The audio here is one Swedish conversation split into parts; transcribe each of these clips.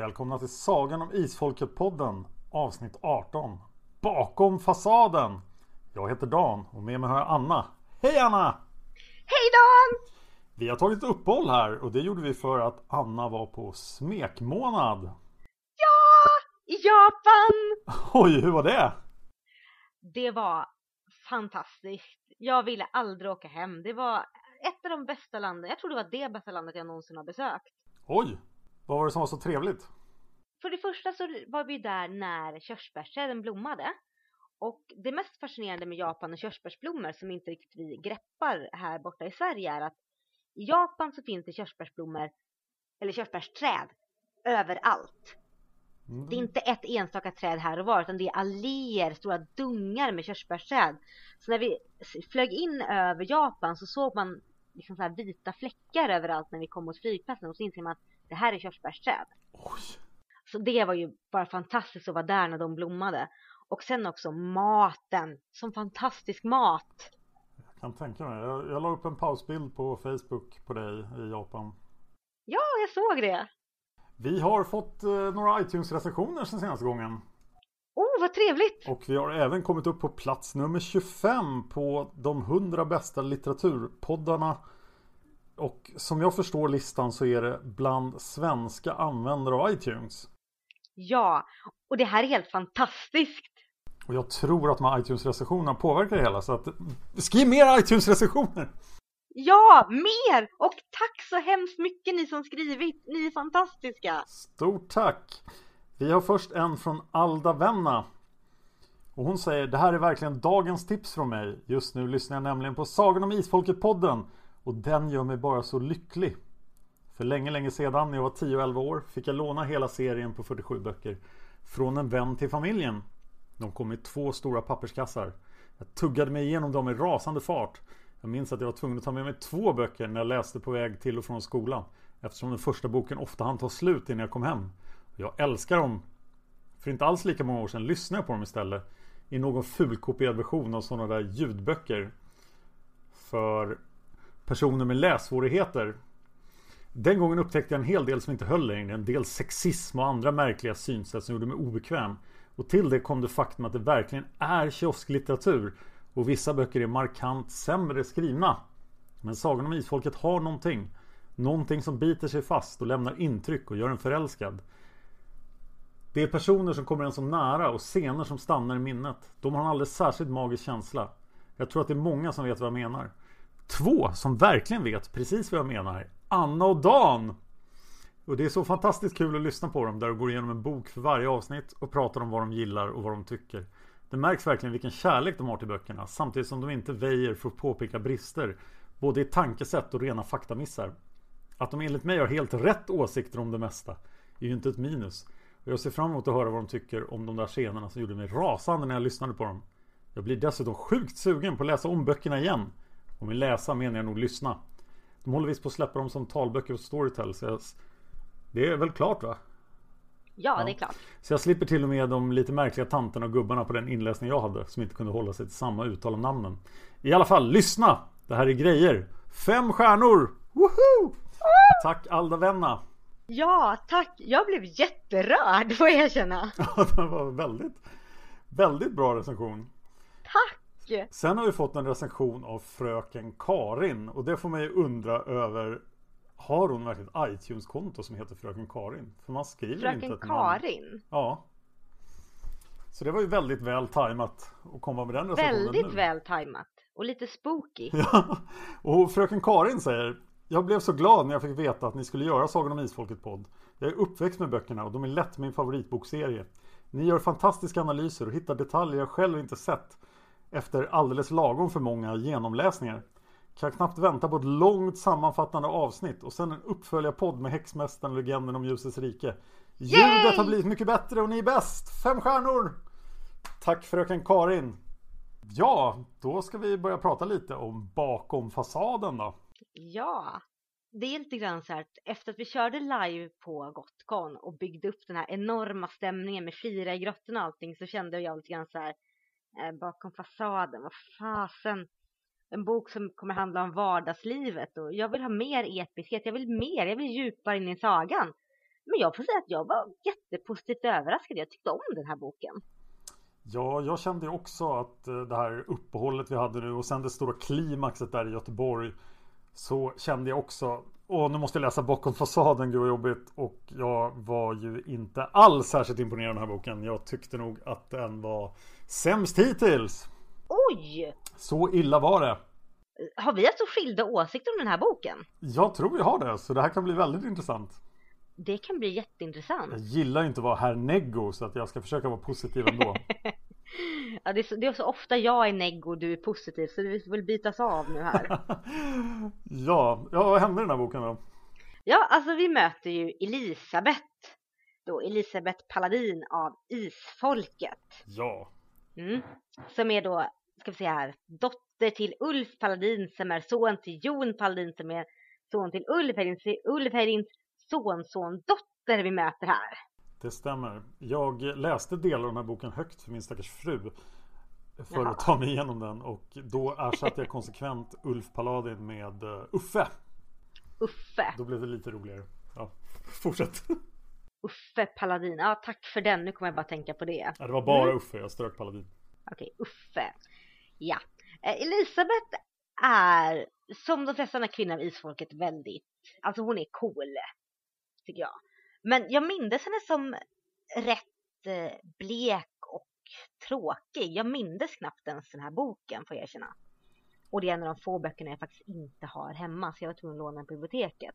Välkomna till Sagan om Isfolket-podden avsnitt 18 Bakom fasaden Jag heter Dan och med mig har jag Anna Hej Anna! Hej Dan! Vi har tagit uppehåll här och det gjorde vi för att Anna var på smekmånad Ja! I Japan! Oj, hur var det? Det var fantastiskt. Jag ville aldrig åka hem. Det var ett av de bästa landen. Jag tror det var det bästa landet jag någonsin har besökt. Oj! Vad var det som var så trevligt? För det första så var vi där när körsbärsträden blommade. Och det mest fascinerande med Japan och körsbärsblommor som inte riktigt vi greppar här borta i Sverige är att i Japan så finns det körsbärsblommor eller körsbärsträd överallt. Mm. Det är inte ett enstaka träd här och var utan det är alléer, stora dungar med körsbärsträd. Så när vi flög in över Japan så såg man liksom så här vita fläckar överallt när vi kom mot flygplatsen och så inser man att det här är körsbärsträd. Oj! Så det var ju bara fantastiskt att vara där när de blommade. Och sen också maten, som fantastisk mat. Jag kan tänka mig. Jag, jag la upp en pausbild på Facebook på dig i Japan. Ja, jag såg det. Vi har fått eh, några iTunes-recensioner sen senaste gången. Oh, vad trevligt! Och vi har även kommit upp på plats nummer 25 på de 100 bästa litteraturpoddarna. Och som jag förstår listan så är det bland svenska användare av iTunes. Ja, och det här är helt fantastiskt. Och jag tror att de här iTunes-recensionerna påverkar det hela så att skriv mer iTunes-recensioner! Ja, mer! Och tack så hemskt mycket ni som skrivit. Ni är fantastiska. Stort tack! Vi har först en från Alda Venna. Och hon säger Det här är verkligen dagens tips från mig. Just nu lyssnar jag nämligen på Sagan om Isfolket-podden. Och den gör mig bara så lycklig. För länge, länge sedan när jag var 10-11 år fick jag låna hela serien på 47 böcker. Från en vän till familjen. De kom i två stora papperskassar. Jag tuggade mig igenom dem i rasande fart. Jag minns att jag var tvungen att ta med mig två böcker när jag läste på väg till och från skolan. Eftersom den första boken ofta hann ta slut innan jag kom hem. Jag älskar dem. För inte alls lika många år sedan lyssnade jag på dem istället. I någon fulkopierad version av sådana där ljudböcker. För personer med lässvårigheter. Den gången upptäckte jag en hel del som inte höll längre. En del sexism och andra märkliga synsätt som gjorde mig obekväm. Och till det kom det faktum att det verkligen är kiosklitteratur. Och vissa böcker är markant sämre skrivna. Men Sagan om Isfolket har någonting. Någonting som biter sig fast och lämnar intryck och gör en förälskad. Det är personer som kommer en så nära och scener som stannar i minnet. De har en alldeles särskilt magisk känsla. Jag tror att det är många som vet vad jag menar. Två som verkligen vet precis vad jag menar. Anna och Dan! Och det är så fantastiskt kul att lyssna på dem där de går igenom en bok för varje avsnitt och pratar om vad de gillar och vad de tycker. Det märks verkligen vilken kärlek de har till böckerna samtidigt som de inte väjer för att påpeka brister både i tankesätt och rena faktamissar. Att de enligt mig har helt rätt åsikter om det mesta är ju inte ett minus. Och jag ser fram emot att höra vad de tycker om de där scenerna som gjorde mig rasande när jag lyssnade på dem. Jag blir dessutom sjukt sugen på att läsa om böckerna igen. Och med läsa menar jag nog lyssna. De håller visst på att släppa dem som talböcker och Storytel. Så jag, det är väl klart va? Ja, ja, det är klart. Så jag slipper till och med de lite märkliga tanterna och gubbarna på den inläsning jag hade. Som inte kunde hålla sig till samma uttal av namnen. I alla fall, lyssna! Det här är grejer. Fem stjärnor! Woho! Tack Alda Venna! Ja, tack! Jag blev jätterörd får jag erkänna. Ja, det var väldigt, väldigt bra recension. Tack! Sen har vi fått en recension av fröken Karin och det får mig undra över Har hon verkligen ett iTunes-konto som heter Fröken Karin? För man skriver fröken inte Karin? Ja. Så det var ju väldigt väl tajmat att komma med den recensionen Väldigt nu. väl tajmat. Och lite spooky. Ja. Och fröken Karin säger Jag blev så glad när jag fick veta att ni skulle göra Sagan om Isfolket podd. Jag är uppväxt med böckerna och de är lätt min favoritbokserie. Ni gör fantastiska analyser och hittar detaljer jag själv inte sett efter alldeles lagom för många genomläsningar. Kan knappt vänta på ett långt sammanfattande avsnitt och sen en uppföljarpodd med Häxmästaren Legenden om Ljusets rike. Ljudet har blivit mycket bättre och ni är bäst! Fem stjärnor! Tack fröken Karin! Ja, då ska vi börja prata lite om bakom fasaden då. Ja, det är lite grann så här att efter att vi körde live på Gotcon och byggde upp den här enorma stämningen med fira i grottorna och allting så kände jag lite grann så här eh, bakom fasaden, vad fasen. En bok som kommer handla om vardagslivet och jag vill ha mer episkhet, jag vill mer, jag vill djupare in i sagan. Men jag får säga att jag var jättepositivt överraskad, jag tyckte om den här boken. Ja, jag kände också att eh, det här uppehållet vi hade nu och sen det stora klimaxet där i Göteborg så kände jag också Åh, nu måste jag läsa bakom fasaden, gud vad jobbigt. Och jag var ju inte alls särskilt imponerad av den här boken. Jag tyckte nog att den var sämst hittills. Oj! Så illa var det. Har vi alltså skilda åsikter om den här boken? Jag tror vi har det, så det här kan bli väldigt intressant. Det kan bli jätteintressant. Jag gillar inte att vara herr Neggo, så att jag ska försöka vara positiv ändå. ja, det är, så, det är så ofta jag är neggo och du är positiv, så vi väl bytas av nu här. ja, ja, vad hände i den här boken då? Ja, alltså vi möter ju Elisabeth. Då Elisabeth Paladin av Isfolket. Ja. Mm. Som är då, ska vi se här, dotter till Ulf Paladin som är son till Jon Paladin som är son till Ulf Hedins, Ulf Hedins sonson dotter vi möter här. Det stämmer. Jag läste delar av den här boken högt för min stackars fru. För Jaha. att ta mig igenom den och då ersatte jag konsekvent Ulf Paladin med uh, Uffe. Uffe. Då blev det lite roligare. Ja, fortsätt. Uffe Paladin. Ja, tack för den. Nu kommer jag bara tänka på det. Ja, det var bara mm. Uffe. Jag strök Paladin. Okej, Uffe. Ja. Eh, Elisabeth är som de flesta kvinnor av isfolket väldigt, alltså hon är cool. Tycker jag. Men jag mindes henne som rätt eh, blek och tråkig. Jag mindes knappt ens den här boken får jag erkänna. Och det är en av de få böckerna jag faktiskt inte har hemma så jag var tvungen att låna den på biblioteket.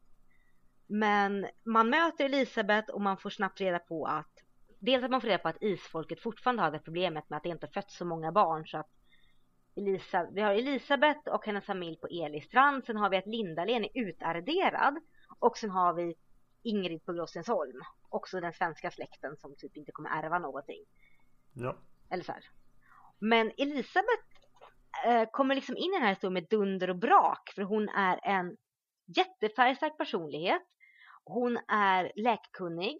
Men man möter Elisabeth och man får snabbt reda på att dels att man får reda på att isfolket fortfarande har det problemet med att det inte fötts så många barn så att Elisa, vi har Elisabeth och hennes familj på Elistrand. Sen har vi att Lindalen är utarderad. Och sen har vi Ingrid på Grossensholm. Också den svenska släkten som typ inte kommer ärva någonting. Ja. Eller så här. Men Elisabeth eh, kommer liksom in i den här historien med dunder och brak. För hon är en jättefärgstark personlighet. Hon är läkkunnig.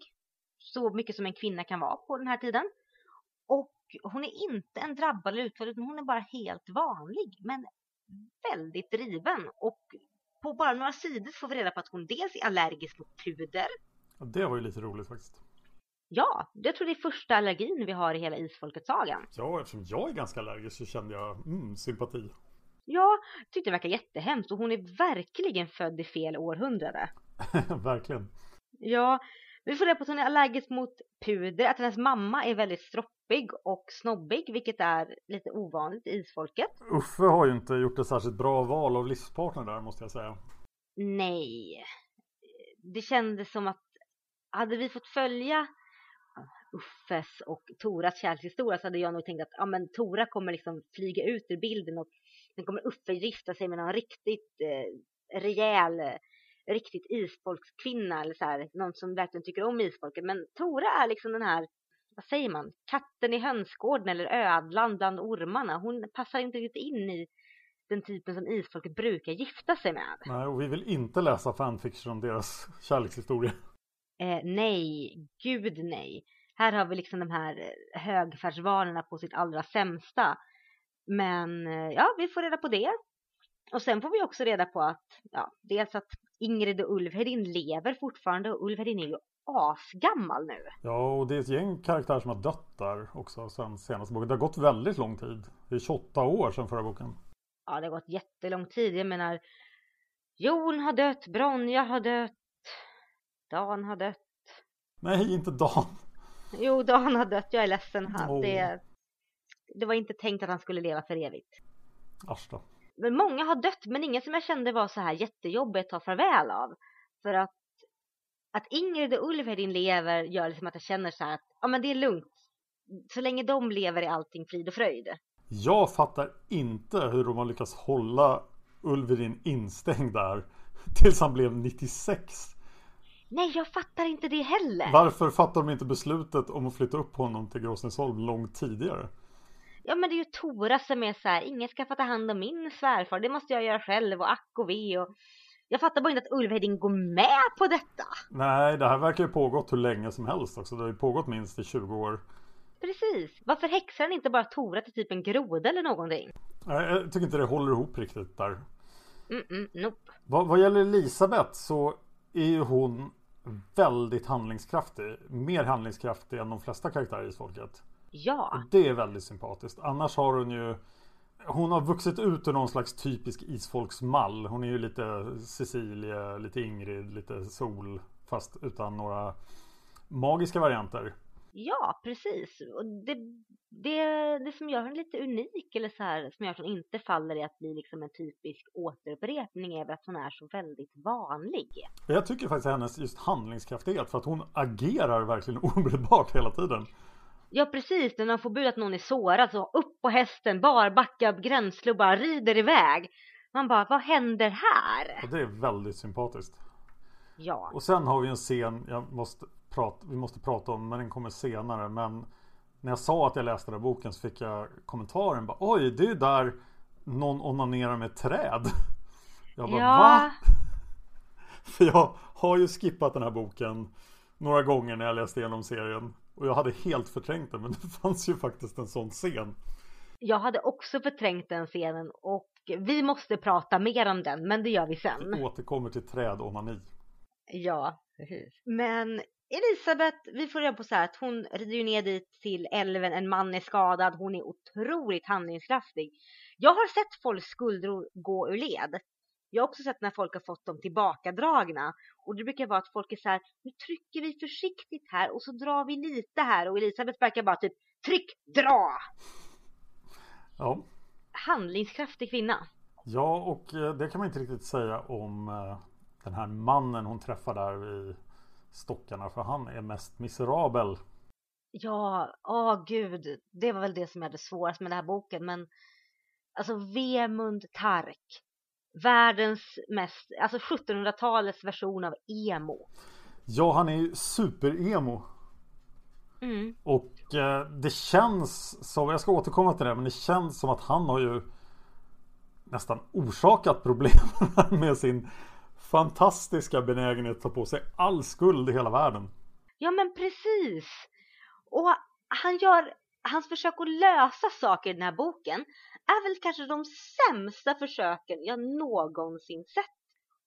Så mycket som en kvinna kan vara på den här tiden. Och hon är inte en drabbad eller utförd utan hon är bara helt vanlig. Men väldigt driven. Och på bara några sidor får vi reda på att hon dels är allergisk mot puder. Ja, det var ju lite roligt faktiskt. Ja, jag tror det är första allergin vi har i hela Isfolket-sagan. Ja, eftersom jag är ganska allergisk så kände jag mm, sympati. Ja, tyckte det verkar jättehemskt och hon är verkligen född i fel århundrade. verkligen. Ja, vi får reda på att hon är allergisk mot puder, att hennes mamma är väldigt stroppig och snobbig, vilket är lite ovanligt i isfolket. Uffe har ju inte gjort ett särskilt bra val av livspartner där måste jag säga. Nej. Det kändes som att hade vi fått följa Uffes och Toras kärlekshistoria så hade jag nog tänkt att ja, men Tora kommer liksom flyga ut ur bilden och sen kommer Uffe gifta sig med någon riktigt eh, rejäl riktigt isfolkskvinna eller så här, någon som verkligen tycker om isfolket. Men Tora är liksom den här vad säger man, katten i hönsgården eller ödlan bland ormarna. Hon passar inte riktigt in i den typen som isfolket brukar gifta sig med. Nej, och vi vill inte läsa fanfiction om deras kärlekshistoria. Eh, nej, gud nej. Här har vi liksom de här högfärdsvanorna på sitt allra sämsta. Men eh, ja, vi får reda på det. Och sen får vi också reda på att, ja, dels att Ingrid och Ulfhedin lever fortfarande och Ulfhedin är ju asgammal nu. Ja, och det är ett gäng karaktärer som har dött där också sen senaste boken. Det har gått väldigt lång tid. Det är 28 år sedan förra boken. Ja, det har gått jättelång tid. Jag menar, Jon har dött, Bronja har dött, Dan har dött. Nej, inte Dan. Jo, Dan har dött. Jag är ledsen. Han, Åh. det, det var inte tänkt att han skulle leva för evigt. Asch då. Men många har dött, men ingen som jag kände var så här jättejobbigt att ta farväl av. För att, att Ingrid och Ulfhedin lever gör liksom att jag känner så här att ja, men det är lugnt. Så länge de lever är allting frid och fröjd. Jag fattar inte hur de har lyckats hålla Ulverin instängd där tills han blev 96. Nej, jag fattar inte det heller. Varför fattar de inte beslutet om att flytta upp honom till Gråsnäsholm långt tidigare? Ja, men det är ju Tora som är så här, ingen ska få ta hand om min svärfar, det måste jag göra själv och ack och ve och jag fattar bara inte att Ulfhedin går med på detta. Nej, det här verkar ju pågått hur länge som helst också. Det har ju pågått minst i 20 år. Precis. Varför häxar han inte bara Tora till typ en groda eller någonting? Nej, Jag tycker inte det håller ihop riktigt där. Mm-mm, nope. Vad, vad gäller Elisabeth så är ju hon väldigt handlingskraftig. Mer handlingskraftig än de flesta karaktärer i Isfolket. Ja, det är väldigt sympatiskt. Annars har hon ju Hon har vuxit ut ur någon slags typisk isfolksmall. Hon är ju lite Cecilia, lite Ingrid, lite Sol. Fast utan några magiska varianter. ja precis. Och det, det, det som gör henne lite unik eller så här, som gör att hon inte faller i att bli liksom en typisk återupprepning är väl att hon är så väldigt vanlig. Jag tycker faktiskt hennes just handlingskraftighet för att hon agerar verkligen omedelbart hela tiden. Ja precis, när man får bud att någon är sårad så upp på hästen, barbacka, gränslubbar, rider iväg. Man bara, vad händer här? Och det är väldigt sympatiskt. Ja, Och sen har vi en scen jag måste prata, vi måste prata om men den kommer senare. Men när jag sa att jag läste den här boken så fick jag kommentaren bara Oj, det är ju där någon onanerar med ett träd. Jag bara Ja. va? För jag har ju skippat den här boken några gånger när jag läste igenom serien. Och jag hade helt förträngt den men det fanns ju faktiskt en sån scen. jag hade också förträngt den scenen och vi måste prata mer om den, men det gör vi sen. Vi återkommer till trädonani. Ja, precis. Men Elisabeth, vi får reda på så här att hon rider ju ner dit till älven, en man är skadad, hon är otroligt handlingskraftig. Jag har sett folks skuldror gå ur led. Jag har också sett när folk har fått dem tillbakadragna. Och det brukar vara att folk är så här, nu trycker vi försiktigt här och så drar vi lite här. Och Elisabeth verkar bara typ, tryck, dra! Ja. Handlingskraftig kvinna. Ja, och eh, det kan man inte riktigt säga om eh, den här mannen hon träffar där vid stockarna. För han är mest miserabel. Ja, åh gud, det var väl det som jag hade svårast med den här boken, men alltså Vemund Tark, världens mest, alltså 1700-talets version av emo. Ja, han är ju super-emo. Mm. Och eh, det känns som, jag ska återkomma till det, men det känns som att han har ju nästan orsakat problem med sin fantastiska benägenhet att ta på sig all skuld i hela världen. Ja, men precis. Och han gör, hans försök att lösa saker i den här boken är väl kanske de sämsta försöken jag någonsin sett.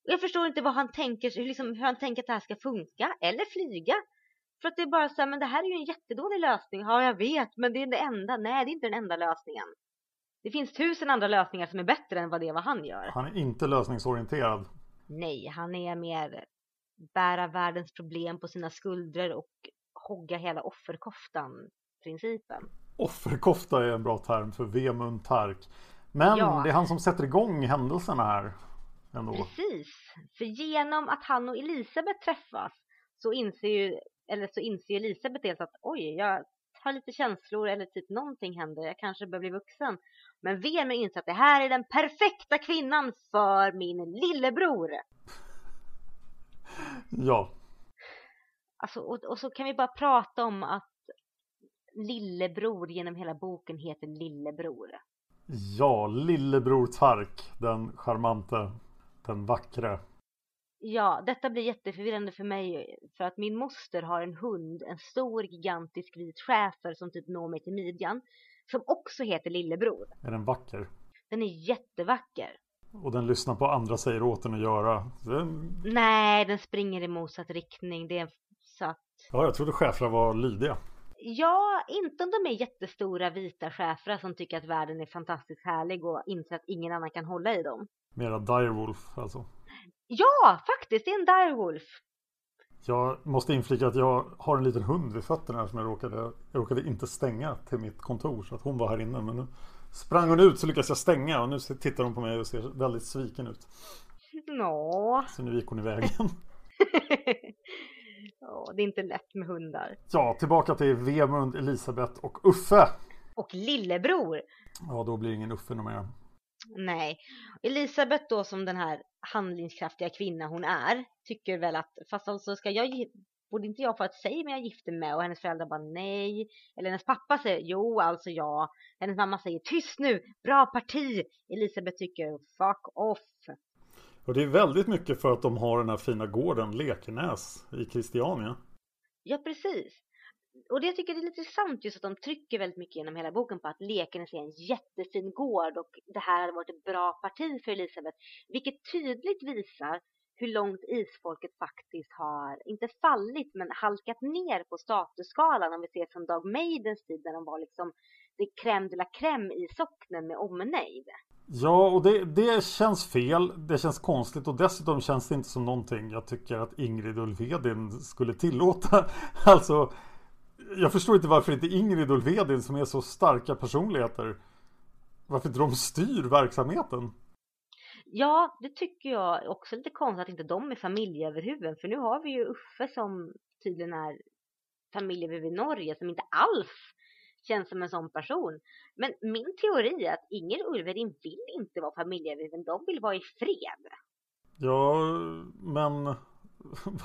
Och jag förstår inte vad han tänker, hur, liksom, hur han tänker att det här ska funka, eller flyga. För att det är bara så här, men det här är ju en jättedålig lösning. Ja, jag vet, men det är det enda. Nej, det är inte den enda lösningen. Det finns tusen andra lösningar som är bättre än vad det är vad han gör. Han är inte lösningsorienterad. Nej, han är mer bära världens problem på sina skuldror och hogga hela offerkoftan principen. Offerkofta är en bra term för Vemund Tark. Men Ja. det är han som sätter igång händelserna här. Ändå. Precis, för genom att han och Elisabeth träffas så inser ju, eller så inser Elisabeth dels att oj, jag har lite känslor eller typ någonting händer, jag kanske bör bli vuxen. Men Vemer inser att det här är den perfekta kvinnan för min lillebror. Ja, Alltså, och, och så kan vi bara prata om att lillebror genom hela boken heter Lillebror. Ja, Lillebror Tark, den charmante, den vackra. Ja, detta blir jätteförvirrande för mig för att min moster har en hund, en stor gigantisk vit schäfer som typ når mig till midjan, som också heter Lillebror. Är den vacker? Den är jättevacker. Och den lyssnar på andra säger åt den att göra. Den... Nej, den springer i motsatt riktning. Det är så att... Ja, jag trodde schäfrar var lydiga. Ja, inte om de är jättestora vita schäfrar som tycker att världen är fantastiskt härlig och inser att ingen annan kan hålla i dem. Mera direwolf alltså. Ja, faktiskt, det är en direwolf. Jag måste inflika att jag har en liten hund vid fötterna som jag råkade, jag råkade inte stänga till mitt kontor så att hon var här inne. Men nu sprang hon ut så lyckades jag stänga och nu tittar hon på mig och ser väldigt sviken ut. Nå. Så nu gick hon i vägen. ja, det är inte lätt med hundar. Ja, tillbaka till Vemund, Elisabeth och Uffe. Och lillebror. Ja, då blir det ingen Uffe mer. Nej. Elisabeth då som den här handlingskraftiga kvinna hon är tycker väl att fast alltså ska jag borde inte jag få att säga mig jag gifter med och hennes föräldrar bara nej eller hennes pappa säger jo alltså ja hennes mamma säger tyst nu bra parti Elisabeth tycker fuck off och det är väldigt mycket för att de har den här fina gården Lekenäs i Kristiania. ja precis och det jag tycker är lite sant just att de trycker väldigt mycket genom hela boken på att Lekenäs är en jättefin gård och det här hade varit ett bra parti för Elisabeth. Vilket tydligt visar hur långt isfolket faktiskt har, inte fallit, men halkat ner på statusskalan om vi ser från Dag Maidens tid när de var liksom det crème de la crème i socknen med omnejd. Ja, och det, det känns fel. Det känns konstigt och dessutom känns det inte som någonting jag tycker att Ingrid Ulfvedin skulle tillåta. Alltså, jag förstår inte varför inte Ingrid Ulfvedin som är så starka personligheter varför inte de styr verksamheten. Ja, det tycker jag också lite konstigt att inte de är familjeöverhuvuden. För nu har vi ju Uffe som tydligen är familjeöverhuvud i Norge som inte alls känns som en sån person. Men min teori är att Inger Ulvedin vill inte vara familjeöverhuvuden. De vill vara i fred. Ja, men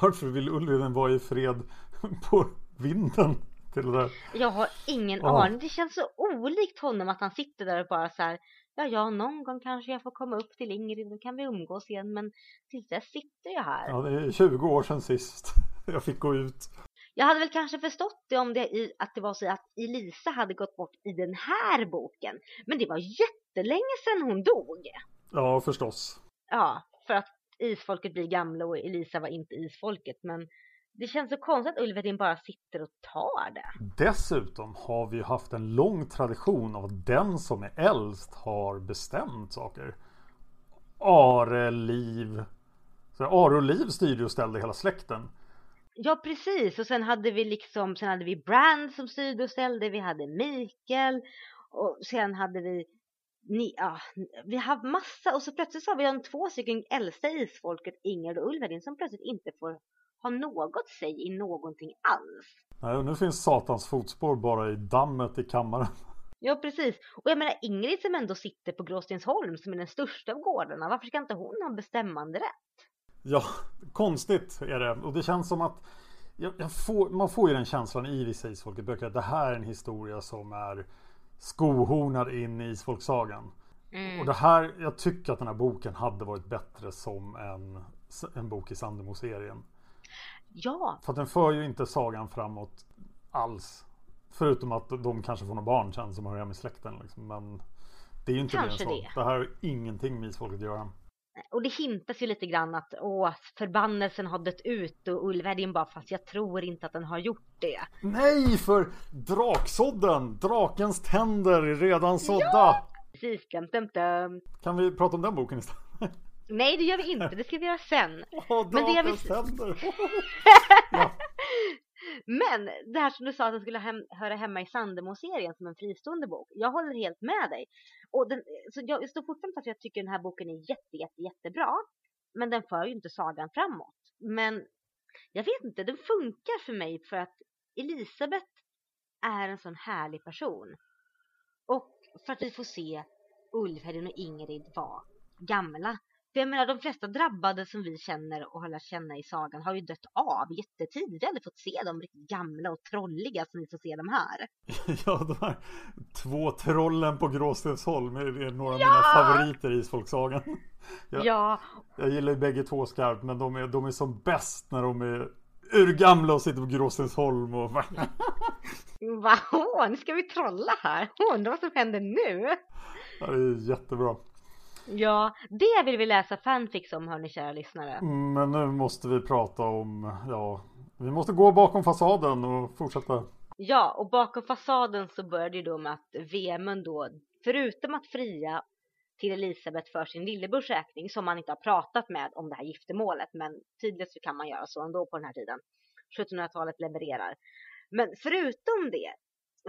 varför vill Ulvedin vara i fred på vinden? Till det där? Jag har ingen oh. aning. Det känns så olikt honom att han sitter där och bara så här ja, ja, någon gång kanske jag får komma upp till Ingrid, då kan vi umgås igen, men tills dess sitter jag här. Ja, det är 20 år sedan sist jag fick gå ut. Jag hade väl kanske förstått det om det i, att det var så att Elisa hade gått bort i den här boken, men det var jättelänge sedan hon dog. Ja, förstås. Ja, för att isfolket blir gamla och Elisa var inte isfolket, men det känns så konstigt att Ulvedin bara sitter och tar det. Dessutom har vi ju haft en lång tradition av att den som är äldst har bestämt saker. Are, Liv. Så Are och Liv styrde och ställde hela släkten. Ja precis och sen hade vi liksom Sen hade vi Brand som styrde och ställde Vi hade Mikael Och sen hade vi ni, ja, vi har massa och så plötsligt så har vi de två stycken äldsta isfolket Ingrid och Ulvedin som plötsligt inte får ha något sig i någonting alls. Nej, och nu finns satans fotspår bara i dammet i kammaren. Ja, precis. Och jag menar Ingrid som ändå sitter på Gråstensholm som är den största av gårdarna. Varför ska inte hon ha bestämmande rätt? Ja, konstigt är det. Och det känns som att jag, jag får, man får ju den känslan i vissa isfolkeböcker att det här är en historia som är skohornad in i isfolksagan. Mm. Och det här, jag tycker att den här boken hade varit bättre som en, en bok i Sandemo-serien. Ja. För att den för ju inte sagan framåt alls. Förutom att de kanske får några barn sen som hör hemma i släkten. Liksom. Men det är ju inte kanske det. Det. det här har ingenting med isfolket att göra. Och det hintas ju lite grann att åh, förbannelsen har dött ut och Ulvhärdin bara fast jag tror inte att den har gjort det. Nej, för draksådden! Drakens tänder är redan sådda! Ja! Precis, dum, dum, dum. Kan vi prata om den boken istället? Nej, det gör vi inte. Det ska vi göra sen. Åh, Men det jag vill... ja. Men det här som du sa att den skulle hem, höra hemma i Sandemo-serien som en fristående bok. Jag håller helt med dig. Och den, så jag står fortfarande för att jag tycker den här boken är jätte, jätte, jättebra. Men den för ju inte sagan framåt. Men jag vet inte, den funkar för mig för att Elisabeth är en sån härlig person. Och för att vi får se Ulfhedin och Ingrid vara gamla för jag menar de flesta drabbade som vi känner och har lärt känna i sagan har ju dött av jättetidigt. Vi har aldrig fått se dem riktigt gamla och trolliga som vi får se dem här. ja, de här två trollen på Gråstensholm är några av ja! mina favoriter i Isfolksagan. Jag, ja. jag gillar ju bägge två skarpt men de är, de är som bäst när de är urgamla och sitter på Gråstensholm och... Va? Nu ska vi trolla här. Undrar vad som händer nu? Ja, det är jättebra. Ja, det vill vi läsa fanfics om hörni kära lyssnare. Mm, men nu måste vi prata om, ja, vi måste gå bakom fasaden och fortsätta. Ja, och bakom fasaden så började det då med att Vemund då, förutom att fria till Elisabeth för sin lillebrors räkning som man inte har pratat med om det här giftermålet men tydligt så kan man göra så ändå på den här tiden. 1700-talet levererar. Men förutom det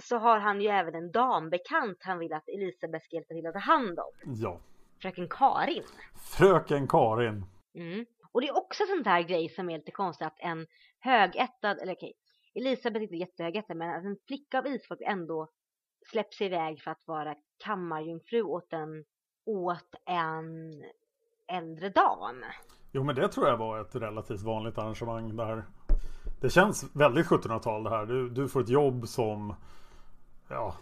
så har han ju även en dambekant han vill att Elisabeth ska hjälpa till att ta hand om. Ja. Fröken Karin. Fröken Karin. Mm. Och det är också sån där grej som är lite konstigt att en högättad, eller okej, Elisabeth är inte jättehögättad men att en flicka av isfolk ändå släpps iväg för att vara kammarjungfru åt en, åt en äldre dam. Jo men det tror jag var ett relativt vanligt arrangemang där. Det känns väldigt 1700-tal det här. Du, du får ett jobb som ja,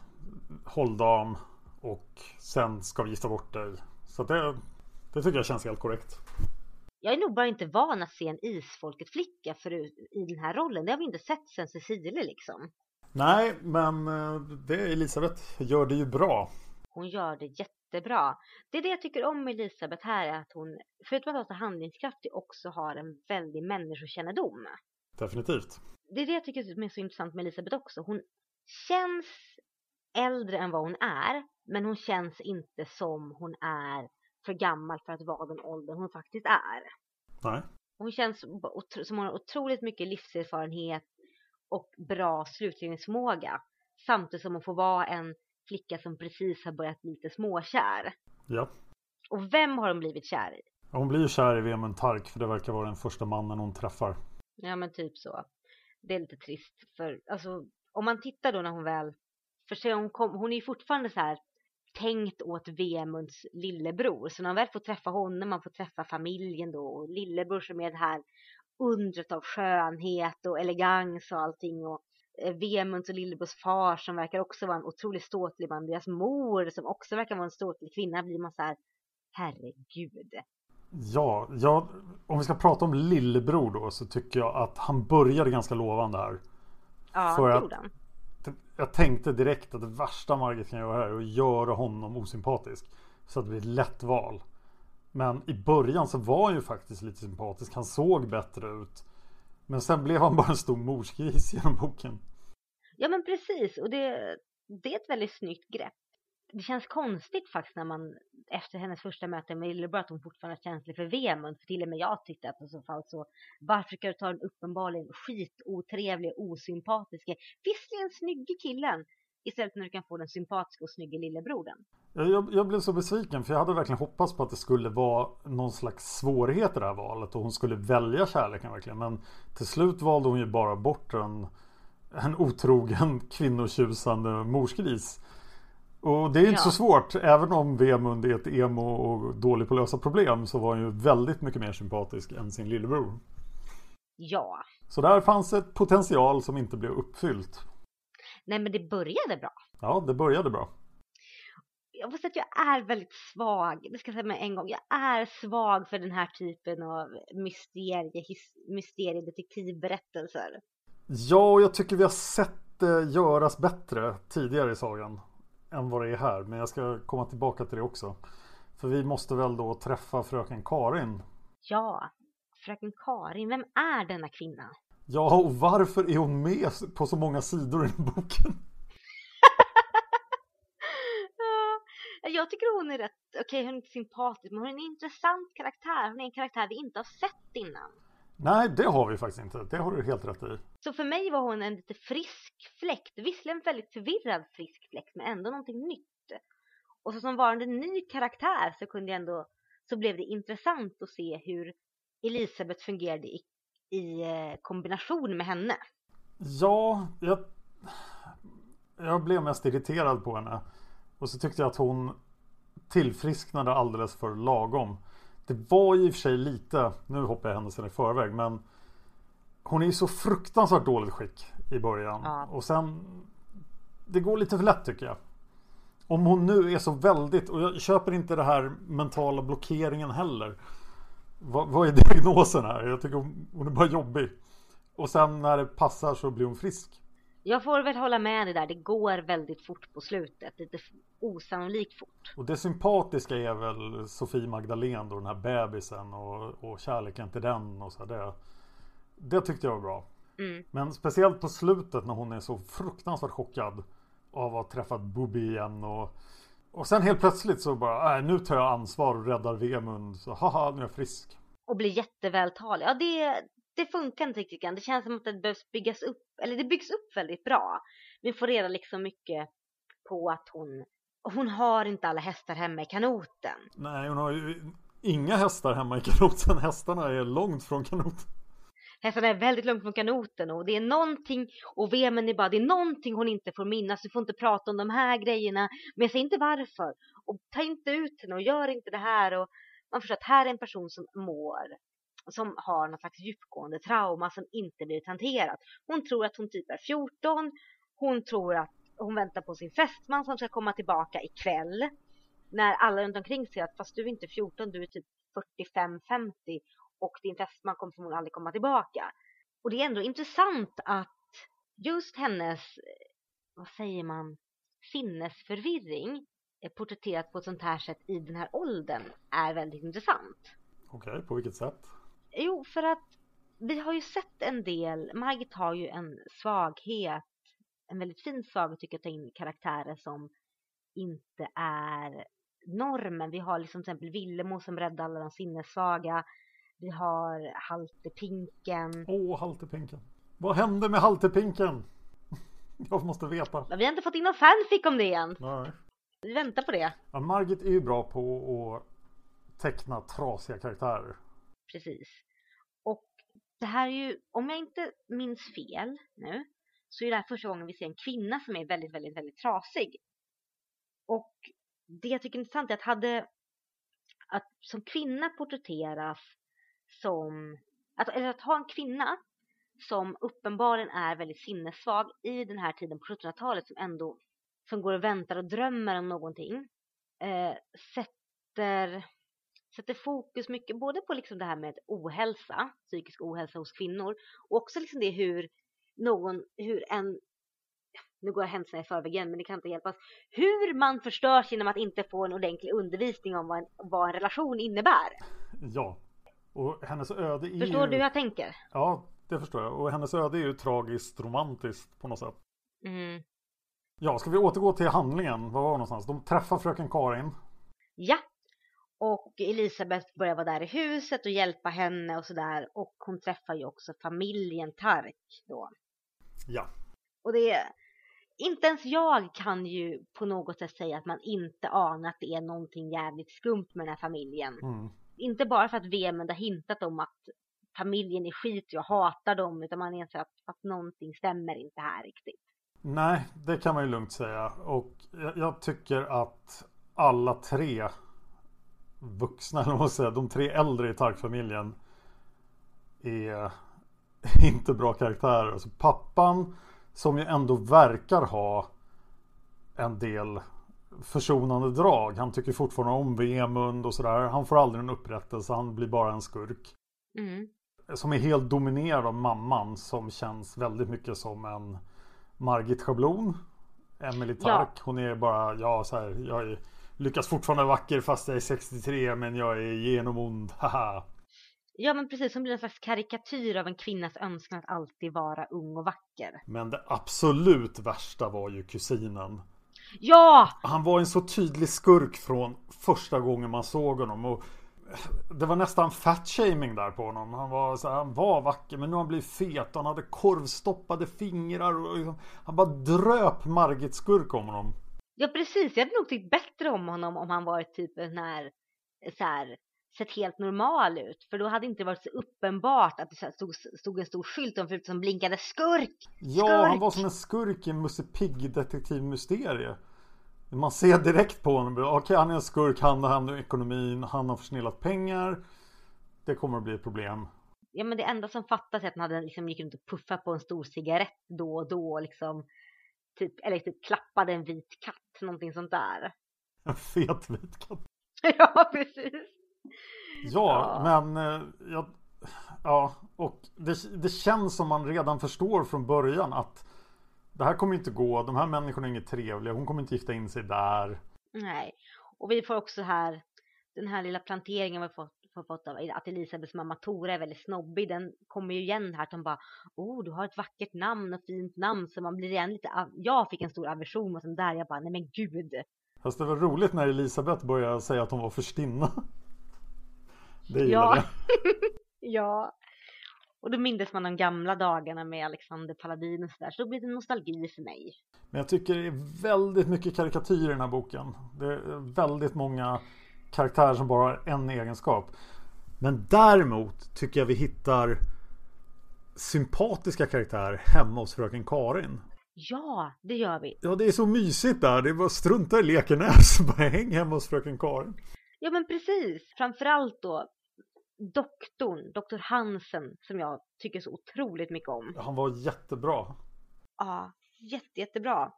hålldam och sen ska vi gifta bort dig. Så det, det tycker jag känns helt korrekt. Jag är nog bara inte van att se en isfolket-flicka förut i den här rollen. Det har vi inte sett sen Cecilie liksom. Nej, men eh, det Elisabeth gör det ju bra. Hon gör det jättebra. Det är det jag tycker om med Elisabeth här är att hon, förutom att vara så handlingskraftig, också har en väldig människokännedom. Definitivt. Det är det jag tycker är så intressant med Elisabeth också. Hon känns äldre än vad hon är, men hon känns inte som hon är för gammal för att vara den åldern hon faktiskt är. Nej. Hon känns som hon har otroligt mycket livserfarenhet och bra slutledningsförmåga. Samtidigt som hon får vara en flicka som precis har börjat bli lite småkär. Ja. Och vem har hon blivit kär i? Hon blir kär i Vemund Tark för det verkar vara den första mannen hon träffar. Ja men typ så. Det är lite trist för alltså om man tittar då när hon väl för hon, kom, hon är ju fortfarande så här tänkt åt Vemunds lillebror. Så när man väl får träffa honom, man får träffa familjen då och lillebror som är det här undret av skönhet och elegans och allting och eh, Vemunds och lillebrors far som verkar också vara en otroligt ståtlig man. Deras mor som också verkar vara en ståtlig kvinna blir man så här, herregud. Ja, ja, om vi ska prata om lillebror då så tycker jag att han började ganska lovande här. Ja, För han jag tänkte direkt att det värsta Margit kan göra här är att göra honom osympatisk. Så att det blir ett lätt val. Men i början så var han ju faktiskt lite sympatisk. Han såg bättre ut. Men sen blev han bara en stor morsgris genom boken. Ja men precis och det, det är ett väldigt snyggt grepp det känns konstigt faktiskt när man efter hennes första möte med Lillebror att hon fortfarande är känslig för Vemund. För till och med jag tyckte att i så fall så varför ska du ta den uppenbarligen skitotrevlige, osympatiske, visserligen snygge killen istället när du kan få den sympatiska och snygge lillebrodern. Jag, jag, blev så besviken för jag hade verkligen hoppats på att det skulle vara någon slags svårighet i det här valet och hon skulle välja kärleken verkligen. Men till slut valde hon ju bara bort en, en otrogen kvinnotjusande morsgris. Och det är inte ja. så svårt. Även om Vemund är ett emo och dålig på att lösa problem så var han ju väldigt mycket mer sympatisk än sin lillebror. Ja. Så där fanns ett potential som inte blev uppfyllt. Nej men det började bra. Ja, det började bra. Jag måste säga att jag är väldigt svag, det ska jag säga med en gång. Jag är svag för den här typen av mysterie, mysteriedetektivberättelser. Ja, och jag tycker vi har sett det göras bättre tidigare i sagan än vad det är här. Men jag ska komma tillbaka till det också. För vi måste väl då träffa fröken Karin. Ja, fröken Karin. Vem är denna kvinna? Ja, och varför är hon med på så många sidor i boken? jag tycker hon är rätt, okej okay, hon är inte sympatisk men hon är en intressant karaktär. Hon är en karaktär vi inte har sett innan. Nej, det har vi faktiskt inte. Det har du helt rätt i. Så för mig var hon en lite frisk fläkt. Visserligen väldigt förvirrad frisk fläkt, men ändå någonting nytt. Och så som varande ny karaktär så kunde jag ändå, så blev det intressant att se hur Elisabeth fungerade i, i eh, kombination med henne. Ja, jag, jag blev mest irriterad på henne. Och så tyckte jag att hon tillfrisknade alldeles för lagom. Det var i och för sig lite, nu hoppar jag händelserna i förväg, men hon är ju så fruktansvärt dåligt skick i början. Ja. Och sen, det går lite för lätt tycker jag. Om hon nu är så väldigt, och jag köper inte det här mentala blockeringen heller. Vad, vad är diagnosen här? Jag tycker hon, hon är bara jobbig. Och sen när det passar så blir hon frisk. Jag får väl hålla med dig där, det går väldigt fort på slutet. Lite osannolikt fort. Och det sympatiska är väl Sofie Magdalene då, den här bebisen och, och kärleken till den och så. Det, det tyckte jag var bra. Mm. Men speciellt på slutet när hon är så fruktansvärt chockad av att ha träffat Bobby igen och och sen helt plötsligt så bara, äh, nu tar jag ansvar och räddar Vemund. Så haha, nu är jag frisk. Och blir jättevältalig. Ja, det, det funkar inte riktigt grann. Det känns som att det behövs byggas upp, eller det byggs upp väldigt bra. Vi får reda liksom mycket på att hon, hon har inte alla hästar hemma i kanoten. Nej, hon har ju inga hästar hemma i kanoten. Hästarna är långt från kanoten. Hästarna är väldigt långt från kanoten och det är någonting, och vemen är bara, det är någonting hon inte får minnas. Du får inte prata om de här grejerna, men jag säger inte varför. Och ta inte ut henne och gör inte det här. Och man förstår att här är en person som mår, som har något slags djupgående trauma som inte blivit hanterat. Hon tror att hon typ är 14, hon tror att hon väntar på sin fästman som ska komma tillbaka ikväll. När alla runt omkring säger att fast du är inte 14, du är typ 45-50 och din fästman kommer förmodligen aldrig komma tillbaka. Och det är ändå intressant att just hennes, eh, vad säger man, sinnesförvirring eh, porträtterat på ett sånt här sätt i den här åldern är väldigt intressant. Okej, på vilket sätt? Jo, för att vi har ju sett en del, Margit har ju en svaghet, en väldigt fin svaghet tycker jag, att ta in karaktärer som inte är normen. Vi har liksom till exempel Villemo som räddar alla de sinnessvaga. Vi har Halterpinken. Åh, Halterpinken. Vad hände med Halterpinken? Jag måste veta. Men vi har inte fått in någon fanfic om det än. Nej. Vi väntar på det. Ja, Margit är ju bra på att teckna trasiga karaktärer. Precis. Och det här är ju, om jag inte minns fel nu, så är det här första gången vi ser en kvinna som är väldigt, väldigt, väldigt trasig. Och det jag tycker är intressant är att hade, att som kvinna porträtteras som, att, eller att ha en kvinna som uppenbarligen är väldigt sinnessvag i den här tiden på 1700-talet som ändå, som går och väntar och drömmer om någonting, eh, sätter sätter fokus mycket både på liksom det här med ohälsa, psykisk ohälsa hos kvinnor och också liksom det hur någon, hur en nu går jag händelserna i förväg igen men det kan inte hjälpas hur man förstörs genom att inte få en ordentlig undervisning om vad en, vad en relation innebär. Ja. Och hennes öde är Förstår ju... du hur jag tänker? Ja, det förstår jag. Och hennes öde är ju tragiskt romantiskt på något sätt. Mm. Ja, ska vi återgå till handlingen? Var var någonstans? De träffar fröken Karin. Ja. Och Elisabeth börjar vara där i huset och hjälpa henne och sådär. Och hon träffar ju också familjen Tark då. Ja. Och det är, inte ens jag kan ju på något sätt säga att man inte anar att det är någonting jävligt skumt med den här familjen. Mm. Inte bara för att Vemund har hintat om att familjen är skit och jag hatar dem, utan man inser att, att någonting stämmer inte här riktigt. Nej, det kan man ju lugnt säga. Och jag, jag tycker att alla tre vuxna, eller vad man säger, de tre äldre i Tark-familjen är inte bra karaktärer. Alltså pappan som ju ändå verkar ha en del försonande drag. Han tycker fortfarande om Vemund och sådär. Han får aldrig en upprättelse, han blir bara en skurk. Mm. Som är helt dominerad av mamman som känns väldigt mycket som en Margit Schablon. Emily Tark. Hon är bara, ja så här, jag är, lyckas fortfarande vacker fast jag är 63 men jag är genomond, haha. Ja men precis, som blir en slags karikatyr av en kvinnas önskan att alltid vara ung och vacker. Men det absolut värsta var ju kusinen. Ja! Han var en så tydlig skurk från första gången man såg honom. Och det var nästan fat-shaming där på honom. Han var, så här, han var vacker men nu har han blivit fet. Han hade korvstoppade fingrar. Och liksom, han bara dröp Margit skurk om honom. Ja precis, jag hade nog tyckt bättre om honom om han varit typ en här, så här sett helt normal ut. För då hade det inte varit så uppenbart att det stod, stod en stor skylt om som blinkade skurk! Ja, Skurk! han var som en skurk i en Musse Pigg detektivmysterie. Man ser direkt på honom. Okej, okay, han är en skurk. Han har hand ekonomin. Han har försnillat pengar. Det kommer att bli ett problem. Ja, men det enda som fattas är att han hade liksom gick runt och puffade på en stor cigarett då och då. Liksom, typ, eller typ klappade en vit katt. Någonting sånt där. En fet vit katt. ja, precis. Ja, ja. men eh, jag, ja, och det, det känns som man redan förstår från början att det här kommer inte gå. De här människorna är inget trevliga. Hon kommer inte gifta in sig där. Nej, och vi får också här den här lilla planteringen vi fått, får fått av att Elisabeths mamma Tora är väldigt snobbig. Den kommer ju igen här att hon bara Oh, du har ett vackert namn och fint namn så man blir igen lite Jag fick en stor aversion mot den där. Jag bara, nej men gud. Fast det var roligt när Elisabeth började säga att hon var förstinna. Det ja. ja. Och då mindes man de gamla dagarna med Alexander Paladin och sådär. Så då blir det nostalgi för mig. Men jag tycker det är väldigt mycket karikatyr i den här boken. Det är väldigt många karaktärer som bara har en egenskap. Men däremot tycker jag vi hittar sympatiska karaktärer hemma hos fröken Karin. Ja, det gör vi. Ja, det är så mysigt där. Det är bara strunta i Lekenäs. Bara häng hemma hos fröken Karin. Ja, men precis. Framförallt då doktorn, doktor Hansen, som jag tycker så otroligt mycket om. Han var jättebra. Ja, jätte, jättebra.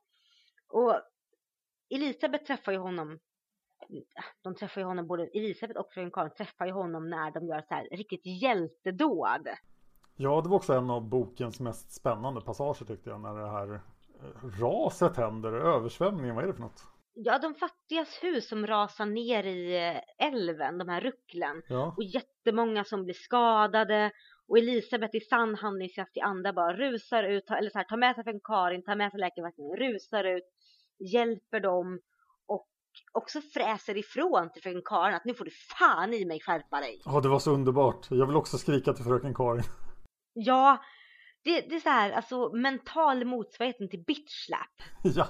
Och Elisabeth träffar ju honom de träffar ju honom, både Elisabeth och fröken Karin träffar ju honom när de gör så här riktigt hjältedåd. Ja, det var också en av bokens mest spännande passager tyckte jag, när det här eh, raset händer, översvämningen, vad är det för något? Ja, de fattigas hus som rasar ner i eh, älven, de här rucklen. Ja. Och jättemånga som blir skadade. Och Elisabeth i sann handlingskraftig anda bara rusar ut, eller så här, tar med sig från Karin, tar med sig läkarvakten, rusar ut, hjälper dem också fräser ifrån till fröken Karin att nu får du fan i mig skärpa dig. Ja, det var så underbart. Jag vill också skrika till fröken Karin. Ja, det, det är så här, alltså mental motsvarigheten till bitch slap. Ja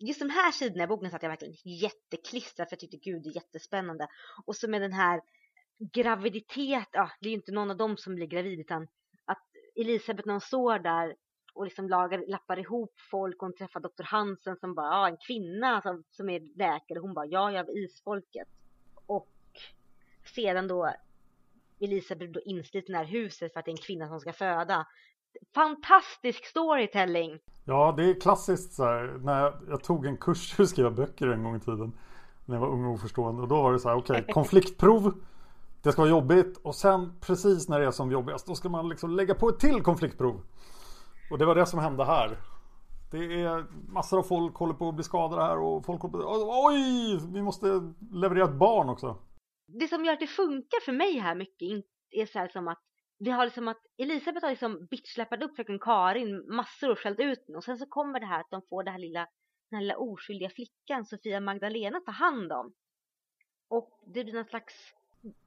just de här sidorna i boken satt jag verkligen jätteklistrad för jag tyckte gud det är jättespännande. Och så med den här graviditet, ja det är ju inte någon av dem som blir gravid utan att Elisabeth när hon står där och liksom lagar, lappar ihop folk och hon träffar doktor Hansen som bara, ja en kvinna som, som är läkare, hon bara, ja jag är isfolket. Och sedan då Elisabeth då insliten i det här huset för att det är en kvinna som ska föda. Fantastisk storytelling! Ja, det är klassiskt så här, när jag, jag tog en kurs för att skriva böcker en gång i tiden. När jag var ung och oförstående. Och då var det så här, okej, okay, konfliktprov. Det ska vara jobbigt och sen precis när det är som jobbigast då ska man liksom lägga på ett till konfliktprov. Och det var det som hände här. Det är massor av folk håller på att bli skadade här och folk håller på Oj! Vi måste leverera ett barn också. Det som gör att det funkar för mig här mycket är så här som att det har liksom att Elisabeth har liksom bitchsläppat upp fröken Karin massor och skällt ut den. Och sen så kommer det här att de får det här lilla, den här lilla oskyldiga flickan Sofia Magdalena ta hand om. Och det blir någon slags,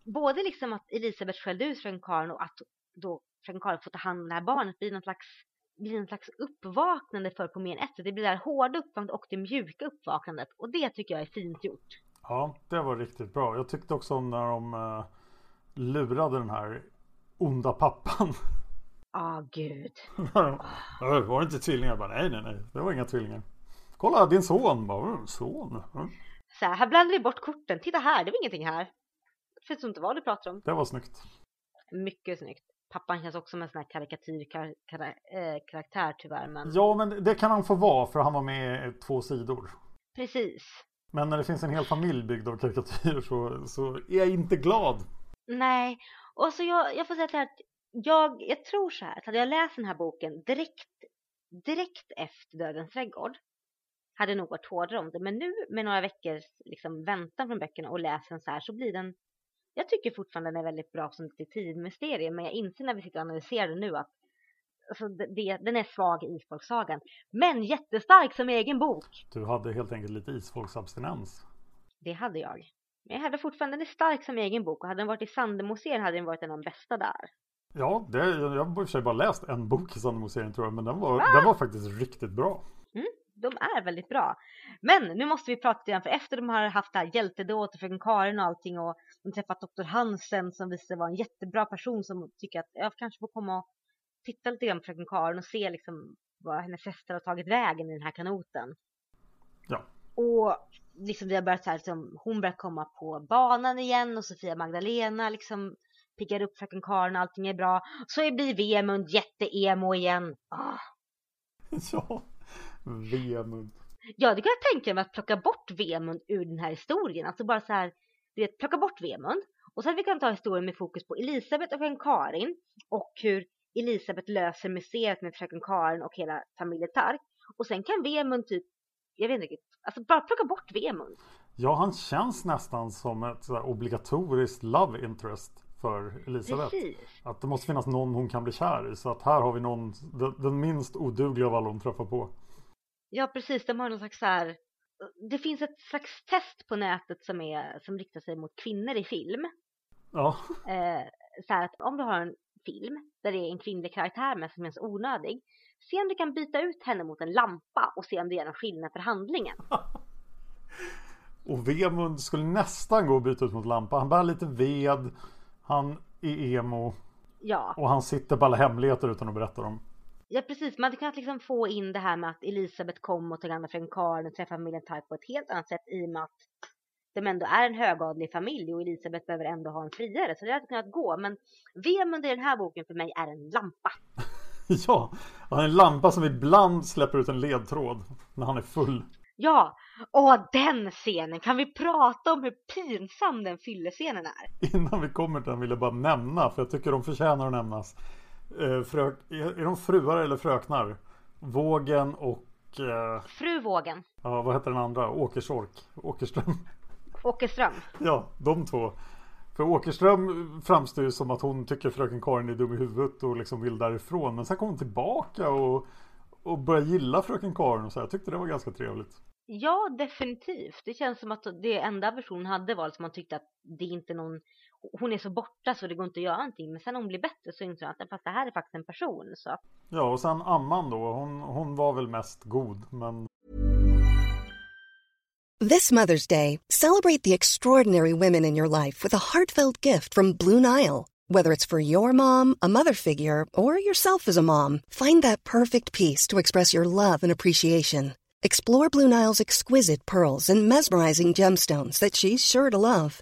både liksom att Elisabeth skällde ut fröken Karin och att då fröken Karin får ta hand om det här barnet blir någon slags blir en slags uppvaknande för på mer än ett sätt. Det blir det här hårda uppvaknandet och det mjuka uppvaknandet. Och det tycker jag är fint gjort. Ja, det var riktigt bra. Jag tyckte också om när de uh, lurade den här onda pappan. Ja, oh, gud. var det inte tvillingar? Bara, nej, nej, nej. Det var inga tvillingar. Kolla, din son. Bara, son. Så här, här blandar vi bort korten. Titta här, det var ingenting här. Jag vet inte vad du pratar om. Det var snyggt. Mycket snyggt. Pappan känns också som en sån här karikatyrkaraktär eh, tyvärr. Men... Ja, men det kan han få vara för han var med i två sidor. Precis. Men när det finns en hel familj byggd av karikatyr så, så är jag inte glad. Nej, och så jag, jag får säga att jag, jag tror så här, att hade jag läst den här boken direkt, direkt efter Dödens trädgård hade nog varit hårdare om det. Men nu med några veckors liksom, väntan från böckerna och läser den så här så blir den jag tycker fortfarande den är väldigt bra som detektivmysterium men jag inser när vi sitter och analyserar den nu att alltså, det, den är svag i Isfolksagan. Men jättestark som egen bok. Du hade helt enkelt lite isfolksabstinens. Det hade jag. Men jag hade fortfarande, den är stark som egen bok och hade den varit i Sandemo-serien hade den varit en av de bästa där. Ja, det, jag har i och för sig bara läst en bok i Sandemo-serien tror jag, men den var, ah! den var faktiskt riktigt bra. Mm, de är väldigt bra. Men nu måste vi prata igen, för efter de har haft det här hjältedådet och fröken Karin och allting och de träffat doktor Hansen som visade vara en jättebra person som tycker att jag kanske får komma och titta lite grann på fröken Karin och se liksom vad hennes hästar har tagit vägen i den här kanoten. Ja, Och liksom vi har börjat så här, liksom, hon börjar komma på banan igen och Sofia Magdalena liksom piggar upp fröken Karin och allting är bra. Så blir Vemund jätteemo igen. Ah. Ja, Vemund. Ja, det kan jag tänka mig att plocka bort Vemund ur den här historien. Alltså bara så här, du vet, plocka bort Vemund. Och sen vi kan ta historien med fokus på Elisabeth och fröken Karin och hur Elisabeth löser museet med fröken Karin och hela familjen Tark. Och sen kan Vemund typ, jag vet inte, alltså bara plocka bort Vemund. Ja, han känns nästan som ett så obligatoriskt love interest för Elisabeth. Precis. Att det måste finnas någon hon kan bli kär i. Så att här har vi någon, den, den minst odugliga av alla hon träffar på. Ja, precis. De har någon slags så här, det finns ett slags test på nätet som, är, som riktar sig mot kvinnor i film. Ja. Eh, så här att om du har en film där det är en kvinnlig karaktär med som är så onödig. Se om du kan byta ut henne mot en lampa och se om det gör någon skillnad för handlingen. och Vemund skulle nästan gå att byta ut mot lampa. Han bär lite ved. Han är emo. Ja. Och han sitter på alla hemligheter utan att berätta dem. Ja precis, man hade kunnat liksom få in det här med att Elisabeth kom och tog hand om fröken Karin och träffade familjen Tarp på ett helt annat sätt i och med att de ändå är en högadlig familj och Elisabeth behöver ändå ha en friare. Så det hade kunnat gå. Men Vemund i den här boken för mig är en lampa. ja, han är en lampa som ibland släpper ut en ledtråd när han är full. Ja, och den scenen. Kan vi prata om hur pinsam den fyllescenen är? Innan vi kommer till den vill jag bara nämna, för jag tycker de förtjänar att nämnas. Eh, frök, är de fruar eller fröknar? Vågen och... Eh, Fru Vågen. Ja, vad heter den andra? Åkersork? Åkerström? Åkerström. Ja, de två. För Åkerström framstår ju som att hon tycker fröken Karin är dum i huvudet och liksom vill därifrån. Men sen kom hon tillbaka och, och började gilla fröken Karin och så. Jag tyckte det var ganska trevligt. Ja, definitivt. Det känns som att det enda versionen hade var att man tyckte att det inte är någon hon är så borta så det går inte att göra någonting. Men sen när hon blir bättre så inser hon att fast det här är faktiskt en person. Så. Ja, och sen Amman då. Hon, hon var väl mest god, men... This Mother's Day, celebrate the extraordinary women in your life with a heartfelt gift from Blue Nile. Whether it's for your mom, a mother figure, or yourself as a mom, find that perfect piece to express your love and appreciation. Explore Blue Nile's exquisite pearls and mesmerizing gemstones that she's sure to love.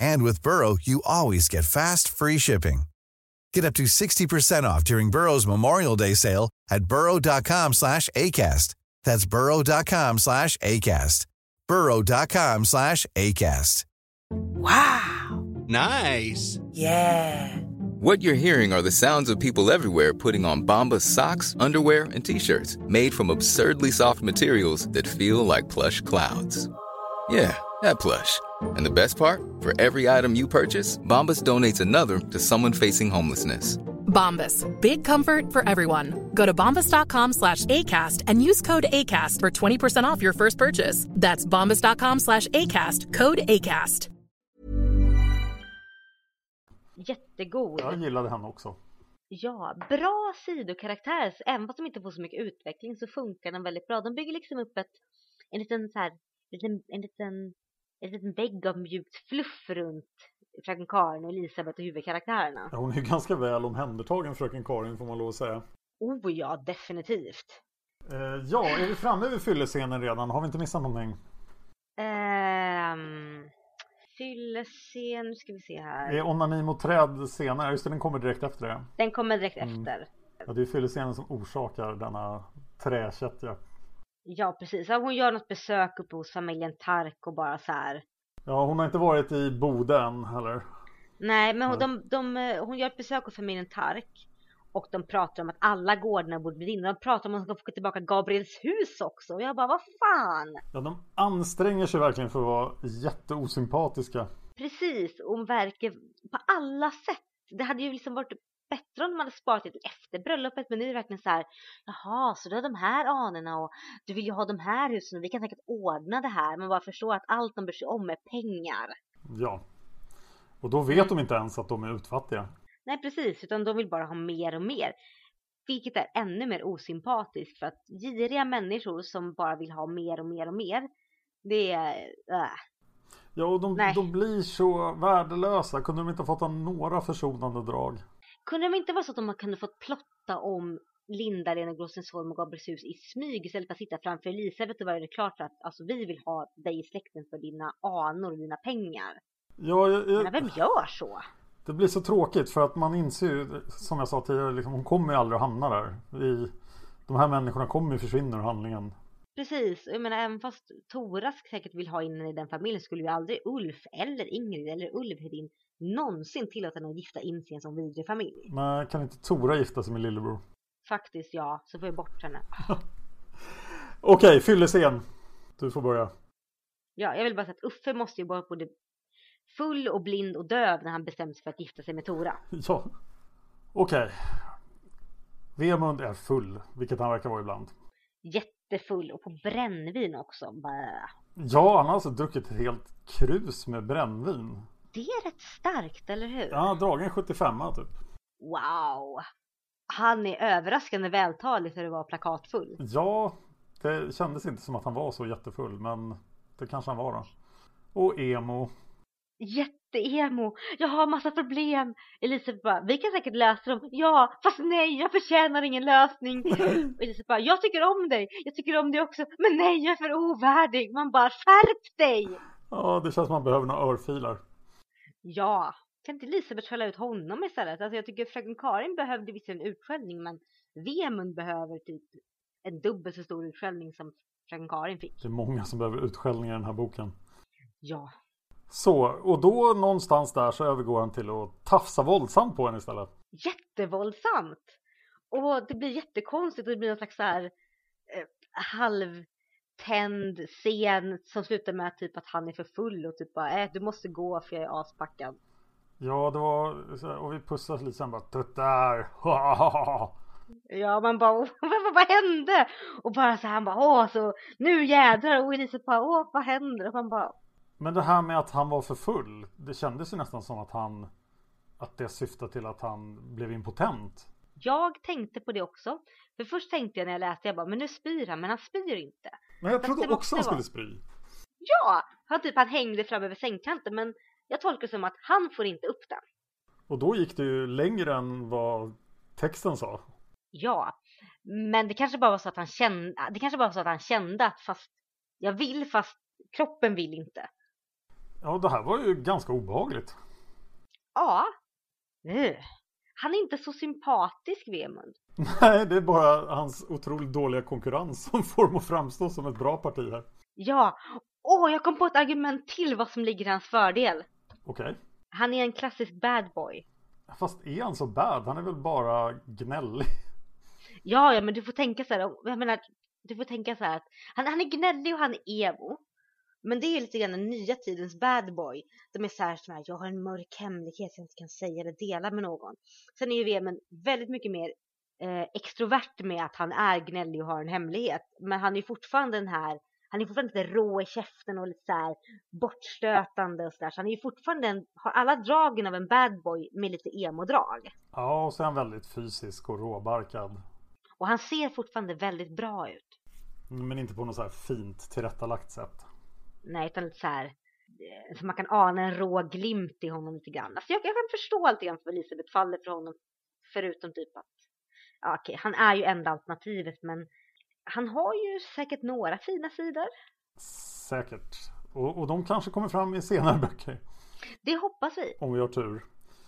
And with Burrow, you always get fast, free shipping. Get up to 60% off during Burrow's Memorial Day sale at burrow.com slash ACAST. That's burrow.com slash ACAST. burrow.com slash ACAST. Wow. Nice. Yeah. What you're hearing are the sounds of people everywhere putting on Bombas socks, underwear, and t-shirts made from absurdly soft materials that feel like plush clouds. Yeah, that plush. And the best part, for every item you purchase, Bombas donates another to someone facing homelessness. Bombas, big comfort for everyone. Go to bombas.com slash ACAST and use code ACAST for 20% off your first purchase. That's bombas.com slash ACAST, code ACAST. Jättegod. Jag gillade henne också. Ja, bra sidokaraktär. Även fast de inte får så mycket utveckling så funkar den väldigt bra. De bygger liksom upp ett, en liten så här, liten, en liten, en liten vägg av mjukt fluff runt fröken Karin och Elisabeth och huvudkaraktärerna. Ja, hon är ju ganska väl omhändertagen fröken Karin får man lov att säga. Oh ja, definitivt. Eh, ja, är vi framme vid fyllescenen redan? Har vi inte missat någonting? Um, fyllescen, nu ska vi se här. Är onani mot träd senare? Just det, den kommer direkt efter det. Den kommer direkt Mm. efter. Ja, det är fyllescenen som orsakar denna träkättja. Ja, precis. Hon gör något besök uppe hos familjen Tark och bara så här. Ja, hon har inte varit i Boden heller. Nej, men hon, de, de, eh, hon gör ett besök hos familjen Tark. Och de pratar om att alla gårdarna borde brinna. De pratar om att de ska få tillbaka Gabriels hus också. Och jag bara, vad fan? Ja, de anstränger sig verkligen för att vara jätteosympatiska. Precis, och hon verkar på alla sätt. Det hade ju liksom varit bättre om de hade sparat det till efter bröllopet. Men nu är det verkligen så här, jaha, så du har de här anorna och du vill ju ha de här husen och vi kan säkert ordna det här. Man bara förstår att allt de bryr sig om är pengar. Ja. Och då vet de inte ens att de är utfattiga. Nej, precis, utan de vill bara ha mer och mer. Vilket är ännu mer osympatiskt för att giriga människor som bara vill ha mer och mer och mer. Det är... Äh. Ja, och de, de blir så värdelösa. Kunde de inte ha fått några försonande drag? Kunde det inte vara så att de kunde fått plotta om Linda, Lena Grossensholm och Gabrielshus i smyg istället för att sitta framför Elisabeth och vara det klart för att alltså, vi vill ha dig i släkten för dina anor och dina pengar. Ja, jag, jag, Men vem gör så? Det blir så tråkigt för att man inser ju, som jag sa tidigare, liksom, hon kommer ju aldrig att hamna där. I, de här människorna kommer ju försvinna ur handlingen. Precis, jag menar även fast Tora säkert vill ha in i den familjen skulle ju aldrig Ulf eller Ingrid eller Ulf Hedin någonsin tillåta henne att gifta in sig i en sån vidrig familj. Men kan inte Tora gifta sig med lillebror? Faktiskt ja, så får jag bort henne. Okej, fyllescen. Du får börja. Ja, jag vill bara säga att Uffe måste ju vara både full och blind och döv när han bestämde sig för att gifta sig med Tora. Ja. Okej. Vemund är full, vilket han verkar vara ibland. Jättefull och på brännvin också. Bara. Ja, han har alltså druckit ett helt krus med brännvin. Det är rätt starkt, eller hur? Ja, han har dragit en 75 typ. Wow! Han är överraskande vältalig för att vara plakatfull. Ja, det kändes inte som att han var så jättefull, men det kanske han var då. Och emo. Jätteemo. Jag har massa problem. Elisabeth bara, vi kan säkert lösa dem. Ja, fast nej, jag förtjänar ingen lösning. Och Elisabeth bara, jag tycker om dig. Jag tycker om dig också. Men nej, jag är för ovärdig. Man bara, skärp dig! Ja, det känns som man behöver några örfilar. Ja, kan inte Elisabeth skälla ut honom istället? Alltså jag tycker fröken Karin behövde visserligen utskällning, men Vemund behöver typ en dubbelt så stor utskällning som fröken Karin fick. Det är många som behöver utskällningar i den här boken. Ja, Så, och då någonstans där så övergår han till att tafsa våldsamt på henne istället. jättevåldsamt. Och det blir jättekonstigt och det blir någon slags så här eh, halvtänd scen som slutar med typ att han är för full och typ bara äh, du måste gå för jag är aspackad. Ja, det var så här, och vi pussas lite sen bara tuttar. Ja, man bara, vad, vad hände? Och bara så här, han bara, åh, så nu jädrar. Och Elisabeth bara, åh, vad händer? Och man bara, Men det här med att han var för full. Det kändes ju nästan som att han att det syftade till att han blev impotent. Jag tänkte på det också. För först tänkte jag när jag läste, jag bara, men nu spyr han, men han spyr inte. Men jag trodde också han skulle spy. Ja, han typ han hängde fram över sängkanten, men jag tolkar det som att han får inte upp den. Och då gick det ju längre än vad texten sa. Ja, men det kanske bara var så att han kände, det kanske bara var så att han kände att fast jag vill fast kroppen vill inte. Ja, det här var ju ganska obehagligt. Ja. Uh. Han är inte så sympatisk, Vemund. Nej, det är bara hans otroligt dåliga konkurrens som får dem att framstå som ett bra parti här. Ja. Åh, jag kom på ett argument till vad som ligger i hans fördel. Okej. Han är en klassisk bad boy. Fast är han så bad? Han är väl bara gnällig? Ja, ja, men du får tänka så här, jag menar, du får tänka så här att han, han är gnällig och han är emo. Men det är lite grann den nya tidens bad boy. De är så här, så här jag har en mörk hemlighet jag inte kan säga eller dela med någon. Sen är ju Vemen väldigt mycket mer eh, extrovert med att han är gnällig och har en hemlighet. Men han är ju fortfarande den här, han är fortfarande lite rå i käften och lite så här bortstötande och sådär. Så han är ju fortfarande en, har alla dragen av en bad boy med lite emo-drag. Ja, och så är han väldigt fysisk och råbarkad. Och han ser fortfarande väldigt bra ut. Men inte på något så här fint tillrättalagt sätt. Nej, utan lite så här. eh, Så man kan ana en rå glimt i honom lite grann. Alltså jag, jag kan förstå lite grann för Elisabeth faller för honom. Förutom typ att, ja okej, han är ju enda alternativet men han har ju säkert några fina sidor. Säkert. Och, och de kanske kommer fram i senare böcker. Det hoppas vi, Om vi har tur.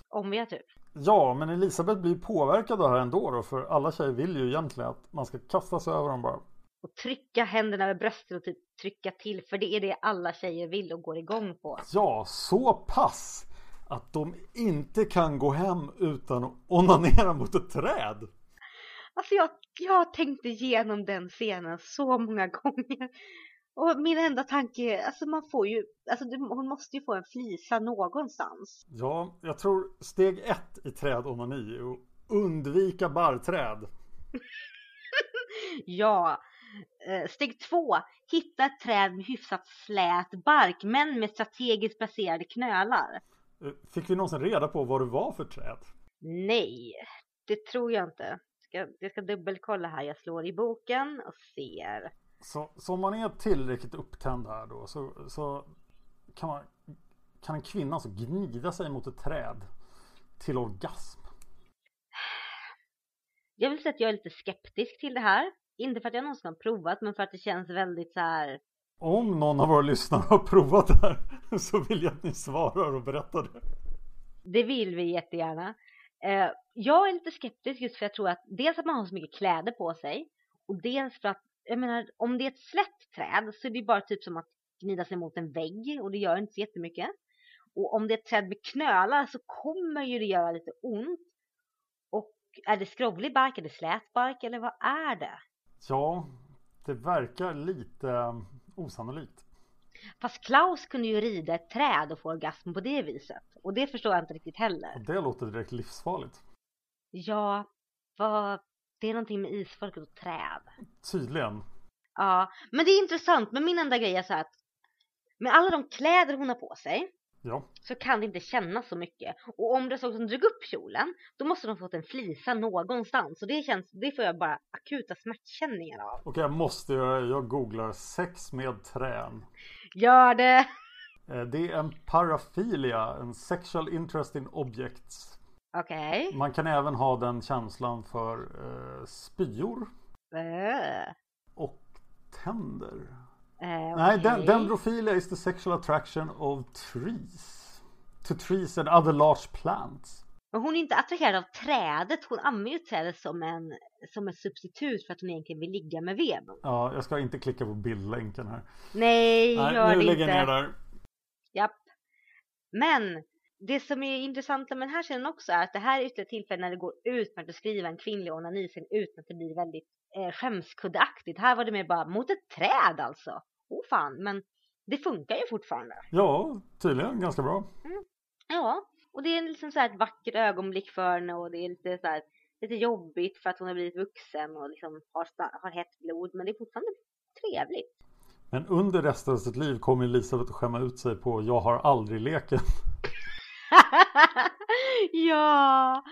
om vi har tur. Ja, men Elisabeth blir påverkad av det här ändå då. För alla tjejer vill ju egentligen att man ska kasta sig över dem bara. Och trycka händerna över bröstet och typ trycka till. För det är det alla tjejer vill och går igång på. Ja, så pass att de inte kan gå hem utan att onanera mot ett träd. Alltså jag, jag tänkte igenom den scenen så många gånger. Och min enda tanke är, alltså man får ju, alltså hon måste ju få en flisa någonstans. Ja, jag tror steg ett i trädonani är att undvika barrträd. Ja. Eh, Steg två. Hitta ett träd med hyfsat slät bark men med strategiskt placerade knölar. Eh, Fick vi någonsin reda på vad det var för träd? Nej, det tror jag inte. Ska, jag ska dubbelkolla här. Jag slår i boken och ser. Så, så om man är tillräckligt upptänd här då så, så kan, man, kan en kvinna alltså gnida sig mot ett träd till orgasm. Jag vill säga att jag är lite skeptisk till det här. Inte för att jag någonsin har provat men för att det känns väldigt så här. Om någon av våra lyssnare har provat det här så vill jag att ni svarar och berättar det. Det vill vi jättegärna. Eh, jag är lite skeptisk just för jag tror att dels att man har så mycket kläder på sig och dels för att jag menar om det är ett slätt träd så är det bara typ som att gnida sig mot en vägg och det gör inte så jättemycket. Och om det är ett träd med knölar så kommer ju det göra lite ont. Och är det skrovlig bark, är det slät bark eller vad är det? Ja, det verkar lite eh, osannolikt. Fast Klaus kunde ju rida ett träd och få orgasm på det viset. Och det förstår jag inte riktigt heller. Och det låter direkt livsfarligt. Ja, vad... Det är någonting med isfolket och träd. Tydligen. Ja, men det är intressant. Men min enda grej är så här att med alla de kläder hon har på sig Ja, så kan det inte kännas så mycket. Och om det är så som drog upp kjolen, då måste de fått en flisa någonstans. Och det känns, det får jag bara akuta smärtkänningar av. och jag måste göra, jag googlar sex med trän. Gör det! Eh, Det är en parafilia, en sexual interest in objects. Okej. Man kan även ha den känslan för eh, spyor Äh. och tänder. Eh, Nej, den, dendrophilia is the sexual attraction of trees. To trees and other large plants. Men hon är inte attraherad av trädet. Hon använder ju trädet som en, som ett substitut för att hon egentligen vill ligga med Vemund. Ja, jag ska inte klicka på bildlänken här. Nej, Nej, gör nu det lägger inte. ner där. Japp. Men det som är intressant med den här scenen också är att det här är ytterligare tillfälle när det går ut med att beskriva en kvinnlig onaniscen utan att det blir väldigt eh, skämskuddeaktigt. Här var det mer bara mot ett träd alltså. Oh fan, men det funkar ju fortfarande. Ja, tydligen ganska bra. Ja, och det är liksom så här ett vackert ögonblick för henne och det är lite så här lite jobbigt för att hon har blivit vuxen och liksom har, har hett blod men det är fortfarande trevligt. Men under resten av sitt liv kommer Elisabeth att skämma ut sig på Jag har aldrig leken. ja,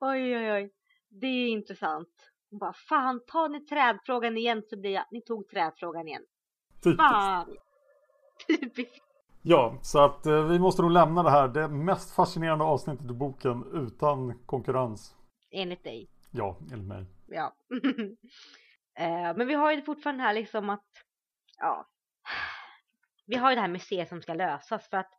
oj oj oj. Det är intressant. Hon bara, fan ta ni trädfrågan igen så blir jag, ni tog trädfrågan igen. Typiskt. Fan. Typiskt. Ja, så att eh, vi måste nog lämna det här. Det mest fascinerande avsnittet i boken utan konkurrens. Enligt dig. Ja, enligt mig. Ja. Eh, Men vi har ju fortfarande här liksom att, ja. Vi har ju det här museet som ska lösas för att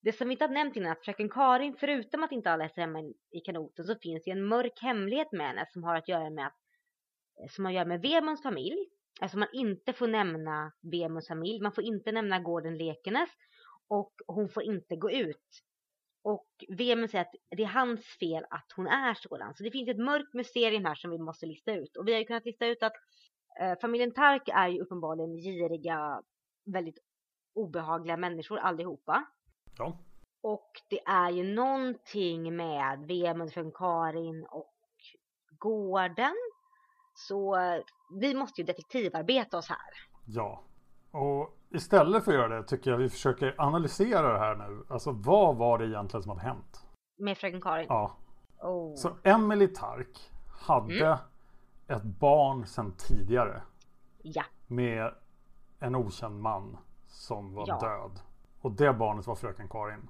det som vi inte har nämnt innan är att fröken Karin, förutom att inte alla är hemma i kanoten så finns det en mörk hemlighet med henne som har att göra med att, som har att göra med Vemunds familj. Alltså man inte får nämna Vemunds familj, man får inte nämna gården Lekenes och hon får inte gå ut. Och Vemund säger att det är hans fel att hon är sådan. Så det finns ett mörkt mysterium här som vi måste lista ut. Och vi har ju kunnat lista ut att eh, familjen Tark är ju uppenbarligen giriga, väldigt obehagliga människor allihopa. Ja. Och det är ju någonting med Vemund från Karin och gården. Så vi måste ju detektivarbeta oss här. Ja. Och istället för att göra det tycker jag vi försöker analysera det här nu. Alltså vad var det egentligen som hade hänt? Med fröken Karin. Ja. Oh. Så Emily Tark hade ett barn sedan tidigare. Ja. Med en okänd man som var Ja. död. Och det barnet var fröken Karin.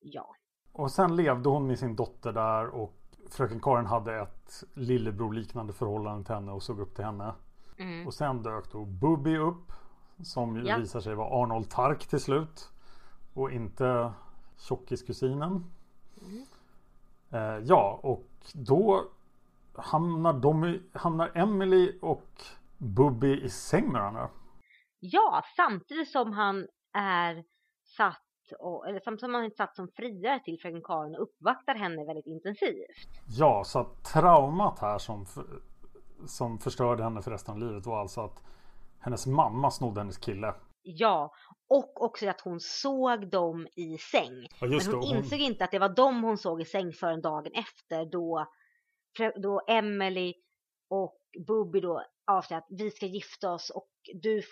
Ja. Och sen levde hon med sin dotter där och fröken Karin hade ett lillebror liknande förhållande till henne och såg upp till henne. Mm. Och sen dök då Bubby upp. Som Ja. visar sig vara Arnold Tark till slut. Och inte tjockiskusinen. Mm. Eh, ja, och då hamnar, de, hamnar Emily och Bubby i säng med varandra. Ja, samtidigt som han är satt och, eller han är satt som friare till fröken Karin och uppvaktar henne väldigt intensivt. Ja, så att traumat här som, som förstörde henne för resten av livet var alltså att hennes mamma snodde hennes kille. Ja, och också att hon såg dem i säng. Ja, Men hon det, hon- insåg inte att det var dem hon såg i säng förrän dagen efter då då Emily och Bobby då avslöjar att vi ska gifta oss och du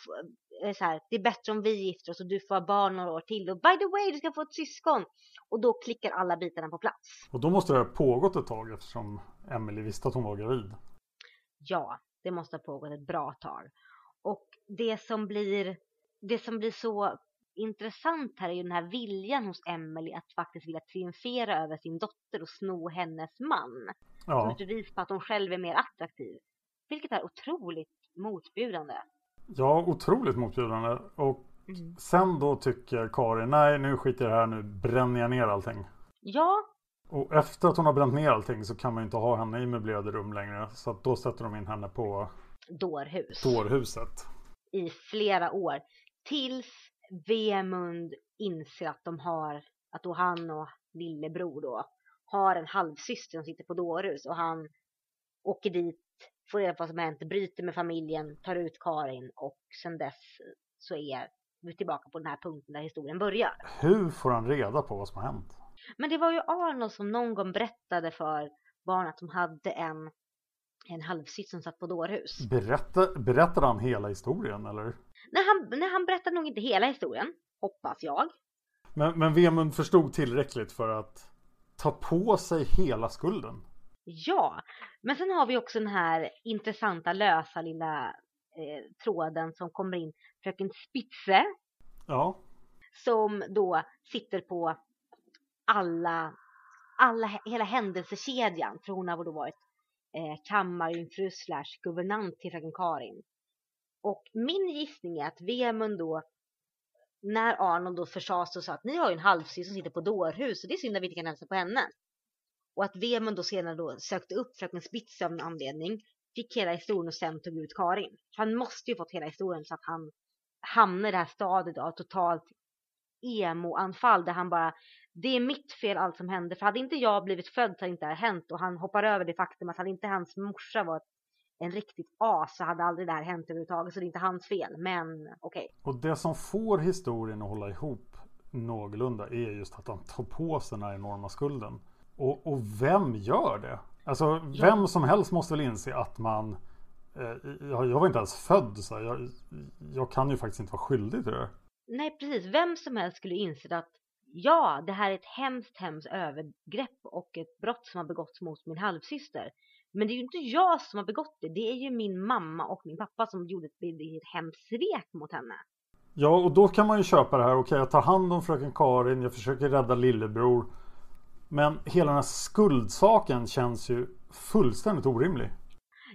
så här, det är bättre om vi gifter oss och du får ha barn några år till och by the way du ska få ett syskon och då klickar alla bitarna på plats. Och då måste det ha pågått ett tag eftersom Emily visste att hon var gravid. Ja, det måste ha pågått ett bra tag. Och det som blir, det som blir så intressant här är ju den här viljan hos Emily att faktiskt vilja triumfera över sin dotter och sno hennes man. Som Ja, ett bevis på att hon själv är mer attraktiv. Vilket är otroligt motbjudande. Ja otroligt motbjudande. Och sen då tycker Karin, nej nu skiter jag i det här, nu bränner jag ner allting. Ja, Och efter att hon har bränt ner allting så kan man ju inte ha henne i möblerade rum längre. Så då sätter de in henne på dårhus. dårhuset. I flera år. Tills Vemund inser att de har, att då han och lillebror då har en halvsyster som sitter på dårhus och han åker dit, får reda på vad som hänt, bryter med familjen, tar ut Karin och sen dess så är vi tillbaka på den här punkten där historien börjar. Hur får han reda på vad som har hänt? Men det var ju Arnold som någon gång berättade för barn att de hade en, en halvsyster som satt på dårhus. Berätta, berättade han hela historien eller? Nej, han, nej, han berättade nog inte hela historien, hoppas jag. Men, men Vemund förstod tillräckligt för att ta på sig hela skulden. Ja, men sen har vi också den här intressanta lösa lilla eh, tråden som kommer in. Fröken Spitze Ja, som då sitter på alla, alla hela händelsekedjan. För hon har då varit eh, kammarjungfru slash guvernant till fröken Karin. Och min gissning är att Vemund då när Arnold då försades och sa att ni har ju en halvsyster som sitter på dårhus och det är synd att vi inte kan hälsa på henne. Och att Vemund då senare då sökte upp fröken Spitz av en anledning, fick hela historien och sen tog ut Karin. Så han måste ju fått hela historien så att han hamnar i det här stadiet av totalt emo-anfall där han bara det är mitt fel allt som hände för hade inte jag blivit född så hade inte det här hänt och han hoppar över det faktum att hade inte hans morsa varit en riktigt as så hade aldrig det här hänt överhuvudtaget så det är inte hans fel men okej. och det som får historien att hålla ihop någorlunda är just att han tar på sig den här enorma skulden. Och, och vem gör det? Alltså vem som helst måste väl inse att man eh, jag, jag var inte ens född så här, jag, jag kan ju faktiskt inte vara skyldig till det. Nej precis, vem som helst skulle inse att ja, det här är ett hemskt, hemskt övergrepp och ett brott som har begåtts mot min halvsyster. Men det är ju inte jag som har begått det, det är ju min mamma och min pappa som gjorde ett, ett hemskt svek mot henne. Ja, och då kan man ju köpa det här. Okej, jag tar hand om fröken Karin. Jag försöker rädda lillebror. Men hela den här skuldsaken känns ju fullständigt orimlig.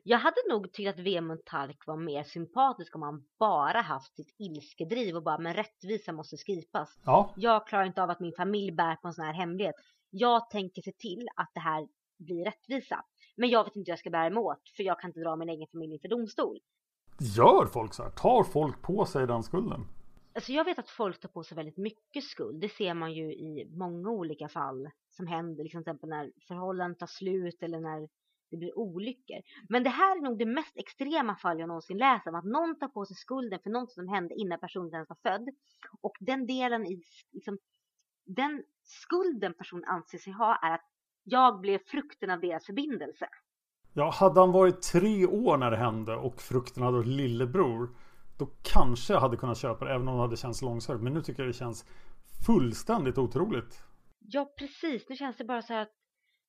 Jag hade nog tyckt att Vemund Tark var mer sympatisk om han bara haft sitt ilskedriv och bara men rättvisa måste skipas. Ja, Jag klarar inte av att min familj bär på en sån här hemlighet. Jag tänker se till att det här blir rättvisa. Men jag vet inte hur jag ska bära emot för jag kan inte dra min egen familj inför domstol. gör folk så här? Tar folk på sig den skulden? Alltså jag vet att folk tar på sig väldigt mycket skuld. Det ser man ju i många olika fall som händer. Liksom till exempel när förhållanden tar slut eller när det blir olyckor. Men det här är nog det mest extrema fall jag någonsin läst om. Att någon tar på sig skulden för något som hände innan personen ens var född. Och den delen i, liksom, den skulden personen anser sig ha är att jag blev frukten av deras förbindelse. Ja, hade han varit tre år när det hände och frukten hade varit lillebror. Då kanske jag hade kunnat köpa det även om det hade känts långsökt. Men nu tycker jag det känns fullständigt otroligt. Ja, precis. Nu känns det bara så här att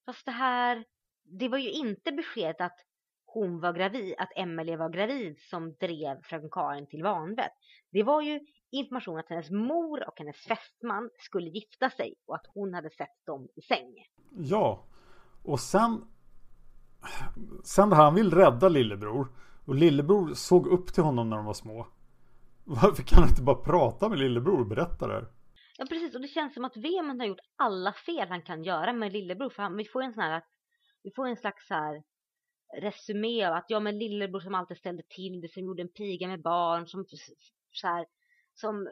fast det här, det var ju inte beskedet att hon var gravid, att Emelie var gravid som drev fröken Karin till vanvett. Det var ju information att hennes mor och hennes fästman skulle gifta sig och att hon hade sett dem i säng. Ja, och sen Sen det här, han vill rädda lillebror och lillebror såg upp till honom när de var små Varför kan han inte bara prata med lillebror och berätta det här? Ja, precis. Och det känns som att Vemund har gjort alla fel han kan göra med lillebror. För han, vi får en sån här, vi får en slags så här resumé av att ja, men lillebror som alltid ställde till det, som gjorde en piga med barn, som så här, som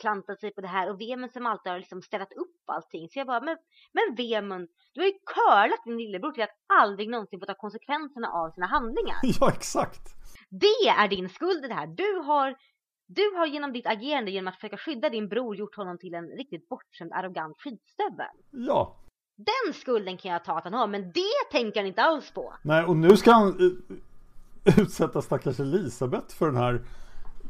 klantade sig på det här och Vemund som alltid har liksom ställt upp allting. Så jag bara, men, men Vemund, du har ju curlat din lillebror till att aldrig någonsin få ta konsekvenserna av sina handlingar. Ja, exakt! Det är din skuld i det här. Du har, du har genom ditt agerande, genom att försöka skydda din bror, gjort honom till en riktigt bortskämd, arrogant skitstövel. Ja, Den skulden kan jag ta att han har, men det tänker han inte alls på. Nej, och nu ska han eh, utsätta stackars Elisabeth för den här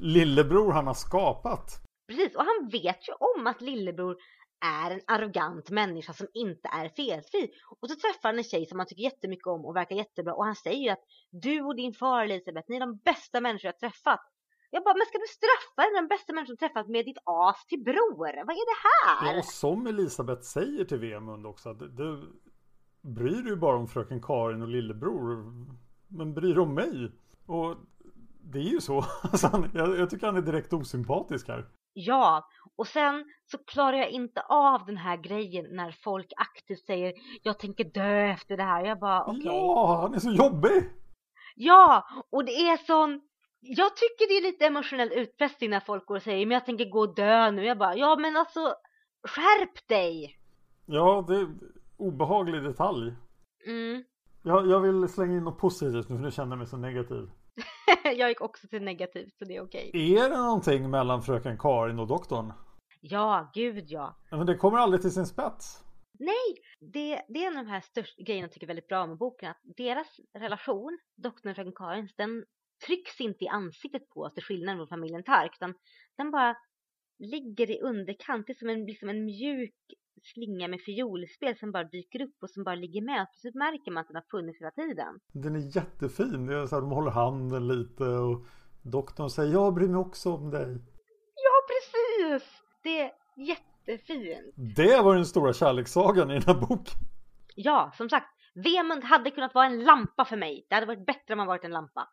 lillebror han har skapat. Precis, och han vet ju om att lillebror är en arrogant människa som inte är felfri. Och så träffar han en tjej som han tycker jättemycket om och verkar jättebra och han säger ju att du och din far Elisabeth, ni är de bästa människor jag träffat. Jag bara, men ska du straffa den bästa människan du träffat med ditt as till bror? Vad är det här? Ja, och som Elisabeth säger till Vemund också, att du bryr dig ju bara om fröken Karin och lillebror, men bryr dig om mig? Och det är ju så. Alltså, han, jag, jag tycker han är direkt osympatisk här. Ja, och sen så klarar jag inte av den här grejen när folk aktivt säger jag tänker dö efter det här. Jag bara okej. Okay. Ja, han är så jobbig! Ja, och det är sån jag tycker det är lite emotionell utpressning när folk går och säger men jag tänker gå och dö nu. Jag bara ja men alltså skärp dig! Ja, det är obehaglig detalj. Mm. Jag, jag vill slänga in något positivt nu för nu känner jag mig så negativ. jag gick också till negativt så det är okej. Är det någonting mellan fröken Karin och doktorn? Ja, gud ja. Men det kommer aldrig till sin spets. Nej, det, det är en av de här största grejerna jag tycker väldigt bra med boken. Att deras relation, doktorn och fröken Karins, den trycks inte i ansiktet på oss till skillnad från familjen Tark. Utan den bara ligger i underkant. Det är som en, liksom en mjuk slinga med fiolspel som bara dyker upp och som bara ligger med. Och plötsligt märker man att den har funnits hela tiden. Den är jättefin. Det är så här, de håller handen lite och doktorn säger jag bryr mig också om dig. Ja, precis! Det är jättefint. Det var den stora kärlekssagan i den här boken. Ja, som sagt. Vemund hade kunnat vara en lampa för mig. Det hade varit bättre om han varit en lampa.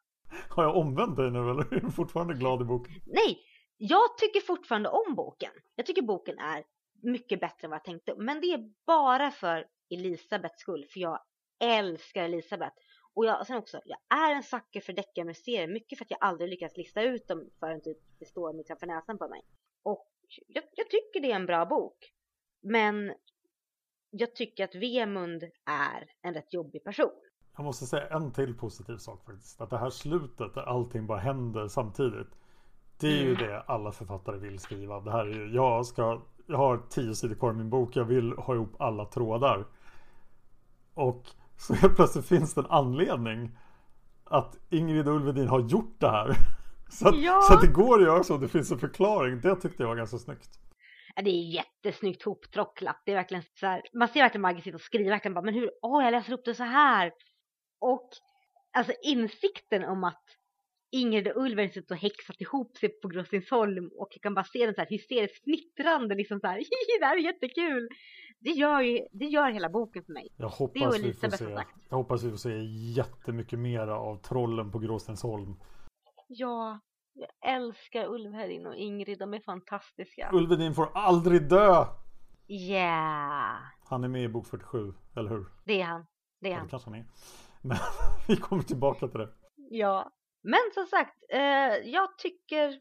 Har jag omvänt dig nu eller är du fortfarande glad i boken? Nej, jag tycker fortfarande om boken. Jag tycker boken är mycket bättre än vad jag tänkte. Men det är bara för Elisabeths skull. För jag älskar Elisabeth. Och jag, sen också, jag är en sucker för deckarmuseer. Mycket för att jag aldrig lyckats lista ut dem förrän typ det står mitt framför näsan på mig. Och jag, jag, tycker det är en bra bok. Men jag tycker att Vemund är en rätt jobbig person. Jag måste säga en till positiv sak faktiskt. Att det här slutet där allting bara händer samtidigt. Det är ju mm. det alla författare vill skriva. Det här är ju, jag ska, jag har tio sidor kvar i min bok. Jag vill ha ihop alla trådar. Och så helt plötsligt finns det en anledning att Ingrid Ulvedin har gjort det här. Så att, ja. så att det går att göra så. Det finns en förklaring. Det tyckte jag var ganska snyggt. Ja, det är jättesnyggt hoptrocklat. Det är verkligen så här, man ser verkligen Maggie sitta och skriva verkligen bara, men hur, åh jag läser upp det så här. Och alltså insikten om att Ingrid och Ulver sitter och häxat ihop sig på Grossingsholm och jag kan bara se den så här hysteriskt fnittrande liksom så här, det här är jättekul. Det gör ju, det gör hela boken för mig. Jag hoppas, vi får, se, jag hoppas vi får se jättemycket mera av trollen på Gråstensholm. Ja, jag älskar Ulvhärin och Ingrid, de är fantastiska. Ulvedin får aldrig dö! Yeah! Han är med i bok 47, eller hur? Det är han. Det är ja, han. Det kanske han är. Men vi kommer tillbaka till det. Ja, men som sagt, eh, jag tycker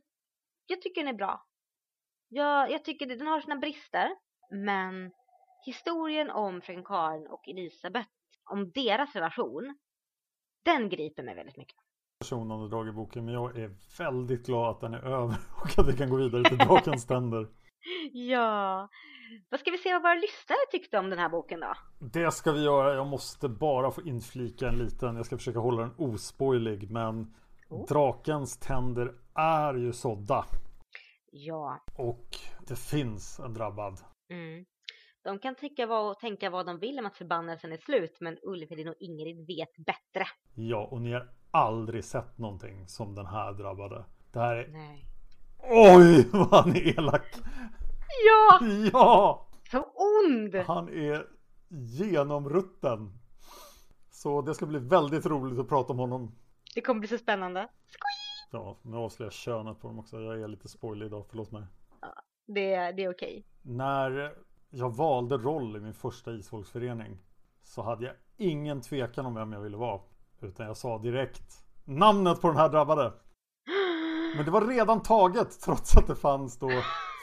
jag tycker den är bra. Jag, jag tycker den har sina brister, men historien om Fröken Karin och Elisabeth, om deras relation, den griper mig väldigt mycket. Personande drag i boken, men jag är väldigt glad att den är över och att vi kan gå vidare till Drakens tänder. ja, vad ska vi se vad våra lyssnare tyckte om den här boken då? Det ska vi göra. Jag måste bara få inflika en liten. Jag ska försöka hålla den ospoilig, men oh. drakens tänder är ju sådda. Ja. Och det finns en drabbad. Mm. De kan tycka vad tänka vad de vill om att förbannelsen är slut, men Ulfhedin och Ingrid vet bättre. Ja, och ni har aldrig sett någonting som den här drabbade. Det här är... Nej. Oj, vad han är elak! Ja! Ja! Så ond! Han är genomrutten. Så det ska bli väldigt roligt att prata om honom. Det kommer bli så spännande. Skoj! Ja, nu avslöjar jag könet på dem också. Jag är lite spoilig idag, förlåt mig. Ja, det, det är okej. När jag valde roll i min första isfolksförening så hade jag ingen tvekan om vem jag ville vara. Utan jag sa direkt namnet på den här drabbade. Men det var redan taget trots att det fanns då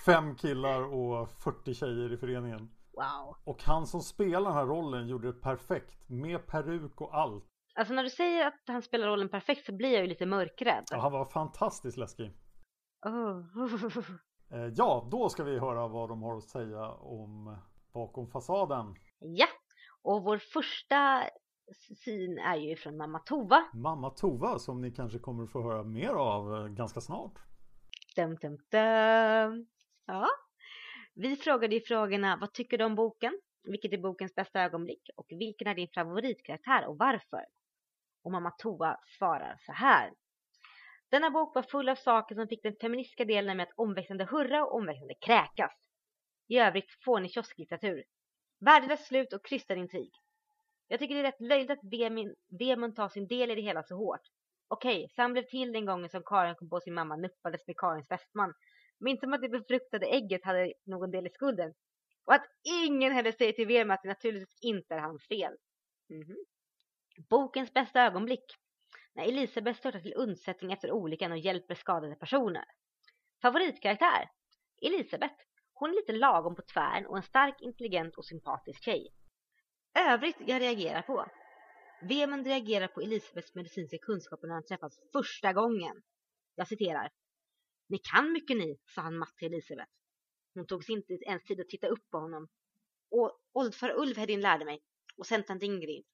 fem killar och 40 tjejer i föreningen. Wow. Och han som spelar den här rollen gjorde det perfekt med peruk och allt. Alltså när du säger att han spelar rollen perfekt så blir jag ju lite mörkrädd. Ja, han var fantastiskt läskig. Oh. ja, då ska vi höra vad de har att säga om bakom fasaden. Ja, Och vår första syn är ju från mamma Tova. Mamma Tova som ni kanske kommer att få höra mer av eh, ganska snart. Dum, dum, dum. Ja. Vi frågade i frågorna, vad tycker du om boken? Vilket är bokens bästa ögonblick? Och vilken är din favoritkaraktär och varför? Och mamma Tova svarar så här. Denna bok var full av saker som fick den feministiska delen med att omväxlande hurra och omväxlande kräkas. I övrigt fånig kiosklitteratur. Värdelöst slut och krystad intrig. Jag tycker det är rätt löjligt att Vemund Vemun tar sin del i det hela så hårt. Okej, Sam blev till den gången som Karin kom på sin mamma nuppades med Karins fästman. Men inte som att det befruktade ägget hade någon del i skulden. Och att ingen heller säger till Vemun att det naturligtvis inte är hans fel. Mm -hmm. Bokens bästa ögonblick. När Elisabeth störtar till undsättning efter olyckan och hjälper skadade personer. Favoritkaraktär? Elisabeth. Hon är lite lagom på tvären och en stark, intelligent och sympatisk tjej. Övrigt jag reagerar på. Vemund reagerar på Elisabeths medicinska kunskaper när han träffas första gången. Jag citerar. Ni kan mycket ni, sa han matt till Elisabeth. Hon tog sig inte ens tid att titta upp på honom. Och oldfar Ulvhedin lärde mig. Och sen tant Ingrid.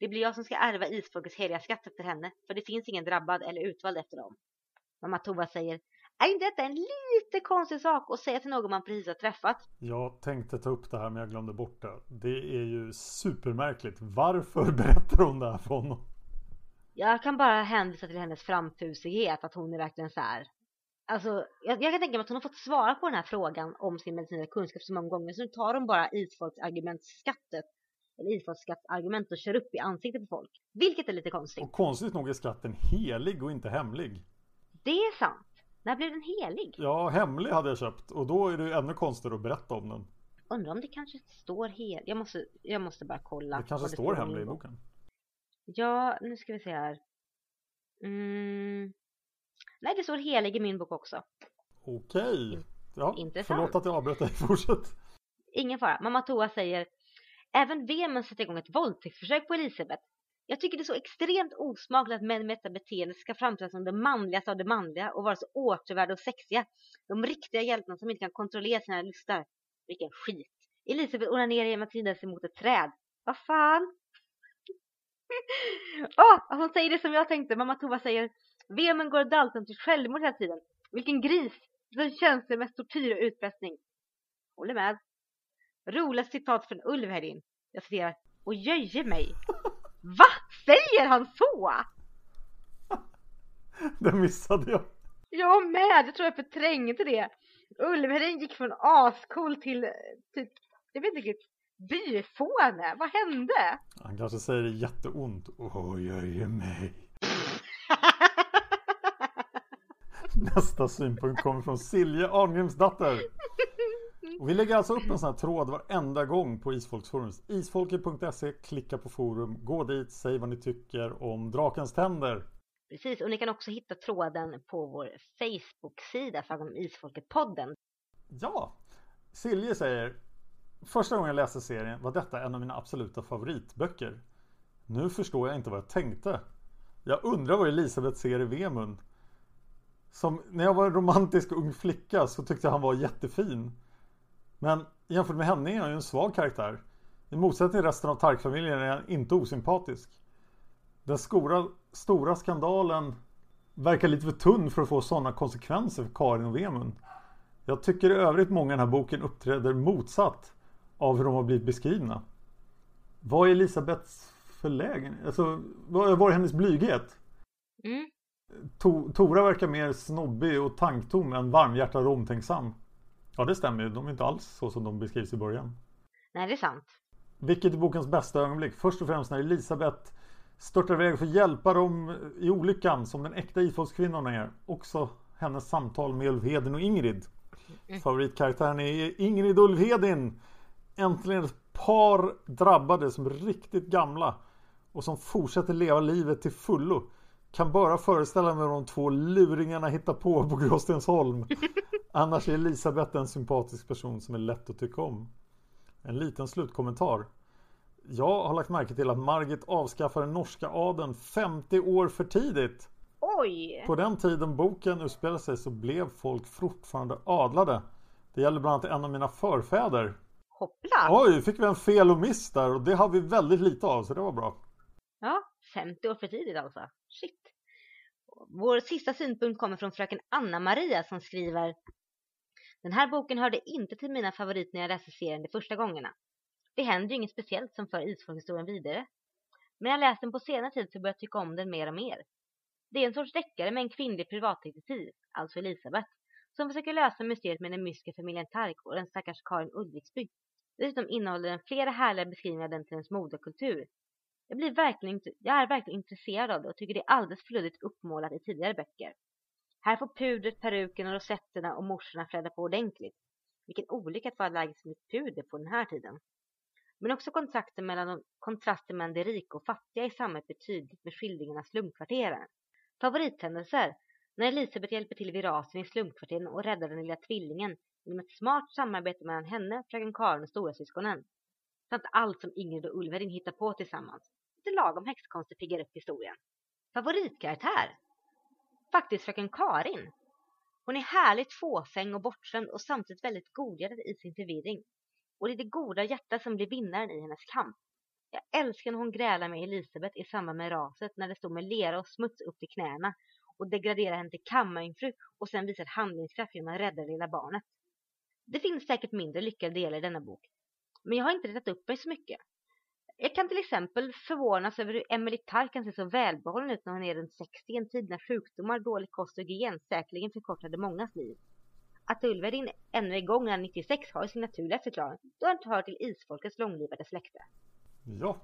Det blir jag som ska ärva isfolkets heliga skatt efter henne, för det finns ingen drabbad eller utvald efter dem. Mamma Tova säger, är inte detta en lite konstig sak att säga till någon man precis har träffat? Jag tänkte ta upp det här men jag glömde bort det. Det är ju supermärkligt. Varför berättar hon det här för honom? Jag kan bara hänvisa till hennes framfusighet, att hon är verkligen så här. Alltså, jag, jag kan tänka mig att hon har fått svara på den här frågan om sin medicinska kunskap så många gånger, så nu tar hon bara isfolksargumentskattet eller isfolksskattargument och kör upp i ansiktet på folk. Vilket är lite konstigt. Och konstigt nog är skatten helig och inte hemlig. Det är sant. När blev den helig? Ja, hemlig hade jag köpt och då är det ännu konstigare att berätta om den. Undrar om det kanske står helig. Jag måste, jag måste bara kolla. Det kanske det står hemlig i boken. Ja, nu ska vi se här. Mm. Nej, det står helig i min bok också. Okej. Ja, Intressant. förlåt att jag avbröt dig. Fortsätt. Ingen fara. Mamma Toa säger Även Vemen sätter igång ett våldtäktsförsök på Elisabeth. Jag tycker det är så extremt osmakligt att män med detta beteende ska framträda som det manligaste av det manliga och vara så återvärda och sexiga. De riktiga hjältarna som inte kan kontrollera sina lustar. Vilken skit. Elisabeth onanerar genom att vrida sig mot ett träd. Vad fan? Åh, oh, hon säger det som jag tänkte. Mamma Tova säger Vemen går och till självmord hela tiden. Vilken gris. Den känslor med tortyr och utpressning. Håller med. Roligast citat från Ulvhedin. Jag citerar. Och jöje mig. Va? Säger han så? Det missade jag. Jag med. Jag tror jag förträngde det. Ulvhedin gick från ascool till typ, jag vet inte riktigt, byfåne. Vad hände? Han kanske säger det jätteont. Åh, jöje mig. Nästa synpunkt kommer från Silje Arngrimsdatter. Och vi lägger alltså upp en sån här tråd varenda gång på Isfolksforums. Isfolket.se, klicka på forum, gå dit, säg vad ni tycker om Drakens tänder. Precis, och ni kan också hitta tråden på vår Facebook-sida om Isfolket-podden. Ja, Silje säger Första gången jag läste serien var detta en av mina absoluta favoritböcker. Nu förstår jag inte vad jag tänkte. Jag undrar vad Elisabeth ser i Vemund. Som när jag var en romantisk ung flicka så tyckte jag han var jättefin. Men jämfört med henne är han ju en svag karaktär. I motsats till resten av Tark-familjen är han inte osympatisk. Den stora, stora skandalen verkar lite för tunn för att få sådana konsekvenser för Karin och Vemund. Jag tycker i övrigt många i den här boken uppträder motsatt av hur de har blivit beskrivna. Vad är Elisabeths förlägen? Alltså, vad var hennes blyghet? Mm. To Tora verkar mer snobbig och tanktom än varmhjärtad och omtänksam. Ja det stämmer ju, de är inte alls så som de beskrivs i början. Nej det är sant. Vilket är bokens bästa ögonblick? Först och främst när Elisabeth störtar iväg för att hjälpa dem i olyckan som den äkta ifolkskvinnan är. Också hennes samtal med Ulvheden och Ingrid. Mm. Favoritkaraktären är Ingrid och Ulvheden. Äntligen ett par drabbade som är riktigt gamla och som fortsätter leva livet till fullo. Kan bara föreställa mig de två luringarna hittar på på Gråstensholm. Annars är Elisabeth en sympatisk person som är lätt att tycka om. En liten slutkommentar. Jag har lagt märke till att Margit avskaffade norska adeln 50 år för tidigt. Oj! På den tiden boken utspelade sig så blev folk fortfarande adlade. Det gäller bland annat en av mina förfäder. Hoppla! Oj, fick vi en fel och miss där och det har vi väldigt lite av så det var bra. Ja, 50 år för tidigt alltså. Shit. Vår sista synpunkt kommer från fröken Anna-Maria som skriver Den här boken hörde inte till mina favoriter när jag läste serien de första gångerna. Det händer ju inget speciellt som för isfolkhistorien vidare. Men jag läst den på senare tid så börjar jag tycka om den mer och mer. Det är en sorts deckare med en kvinnlig privatdetektiv, alltså Elisabeth, som försöker lösa mysteriet med den mystiska familjen Tark och den stackars Karin Ulriksby. Dessutom innehåller den flera härliga beskrivningar av den tidens modekultur. Jag, blir verkligen, jag är verkligen intresserad av det och tycker det är alldeles för luddigt uppmålat i tidigare böcker. Här får pudret, peruken och rosetterna och morsorna flöda på ordentligt. Vilken olycka att vara allergisk mot puder på den här tiden. Men också kontrasten mellan, kontrasten mellan de rika och fattiga i samhället blir tydligt med skildringen av slumkvarteren. Favorithändelser när Elisabeth hjälper till vid rasen i slumkvarteren och räddar den lilla tvillingen genom ett smart samarbete mellan henne, fröken Karin och storasyskonen. Samt allt som Ingrid och Ulverin hittar på tillsammans. Lite lagom häxkonster piggar upp historien. Favoritkaraktär? Faktiskt fröken Karin. Hon är härligt fåfäng och bortskämd och samtidigt väldigt godhjärtad i sin förvirring. Och det är det goda hjärtat som blir vinnaren i hennes kamp. Jag älskar när hon grälar med Elisabeth i samband med raset när det stod med lera och smuts upp till knäna och degraderar henne till kammarjungfru och sen visar handlingskraft genom att rädda det lilla barnet. Det finns säkert mindre lyckade delar i denna bok, men jag har inte rättat upp mig så mycket. Jag kan till exempel förvånas över hur Emily Tarr kan se så välbehållen ut när hon är runt 60 i en tid när sjukdomar, dålig kost och hygien säkerligen förkortade mångas liv. Att Ulverin ännu är igång när 96 har sin naturliga förklaring då han hör till isfolkets långlivade släkte. Ja.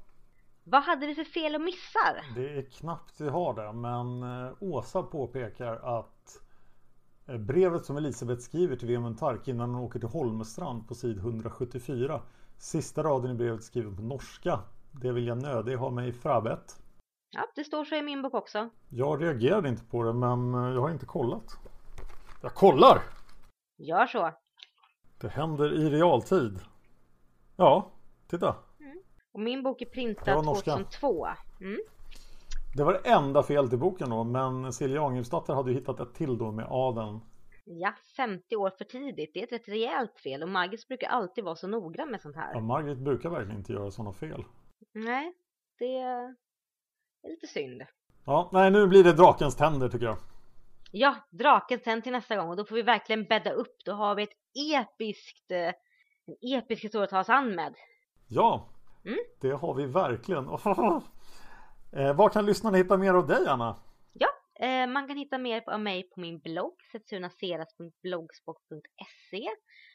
Vad hade vi för fel och missar? Det är knappt vi har det men eh, Åsa påpekar att eh, brevet som Elisabeth skriver till Vemund Tark innan hon åker till Holmestrand på sid 174 Sista raden i brevet skriven på norska Det vill jag nödig ha mig frabett Ja, det står så i min bok också. Jag reagerade inte på det men eh, jag har inte kollat. Jag kollar! Gör så. Det händer i realtid. Ja, titta. Mm. Och min bok är printad var norska. 2002. Mm. Det var det enda felet i boken då men Silja Angeldotter hade ju hittat ett till då med adeln. Ja, 50 år för tidigt. Det är ett rätt rejält fel och Margit brukar alltid vara så noggrann med sånt här. Ja, Margit brukar verkligen inte göra sådana fel. Nej, det är lite synd. Ja, nej nu blir det drakens tänder tycker jag. Ja, draken sen till nästa gång och då får vi verkligen bädda upp. Då har vi ett episkt, eh, en episk historia att ta oss an med. Ja, Mm. det har vi verkligen. eh, var kan lyssnarna hitta mer av dig Anna? Eh, man kan hitta mer av mig på min blogg setsunaseras.blogspot.se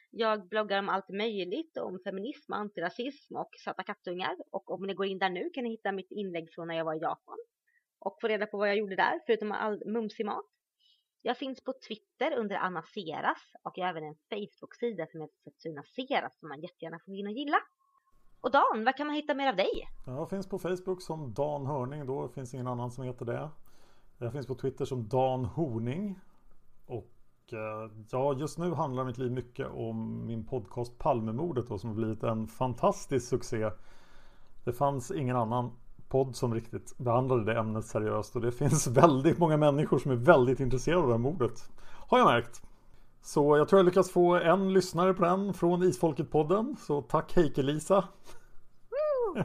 Jag bloggar om allt möjligt, om feminism, antirasism och söta kattungar. Och om ni går in där nu kan ni hitta mitt inlägg från när jag var i Japan. Och få reda på vad jag gjorde där, förutom all mumsig mat. Jag finns på Twitter under Anna Seras och jag har även en Facebook-sida som heter Setsuna Seras som man jättegärna får gå in och gilla. Och Dan, vad kan man hitta mer av dig? Jag finns på Facebook som Dan Hörning då. Det finns ingen annan som heter det. Jag finns på Twitter som Dan Horning. Och eh, ja, just nu handlar mitt liv mycket om min podcast Palmemordet då, som har blivit en fantastisk succé. Det fanns ingen annan podd som riktigt behandlade det ämnet seriöst och det finns väldigt många människor som är väldigt intresserade av det här mordet. Har jag märkt. Så jag tror jag lyckas få en lyssnare på den från Isfolket-podden. Så tack Heike-Lisa.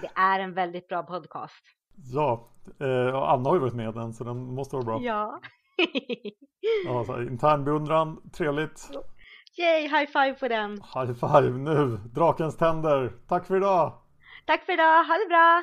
Det är en väldigt bra podcast. Ja, eh, och Anna har ju varit med i den så den måste vara bra. Ja. Ja, så här, intern beundran, trevligt. Yay, high five på den. High five nu, drakens tänder. Tack för idag! Tack för idag, ha det bra!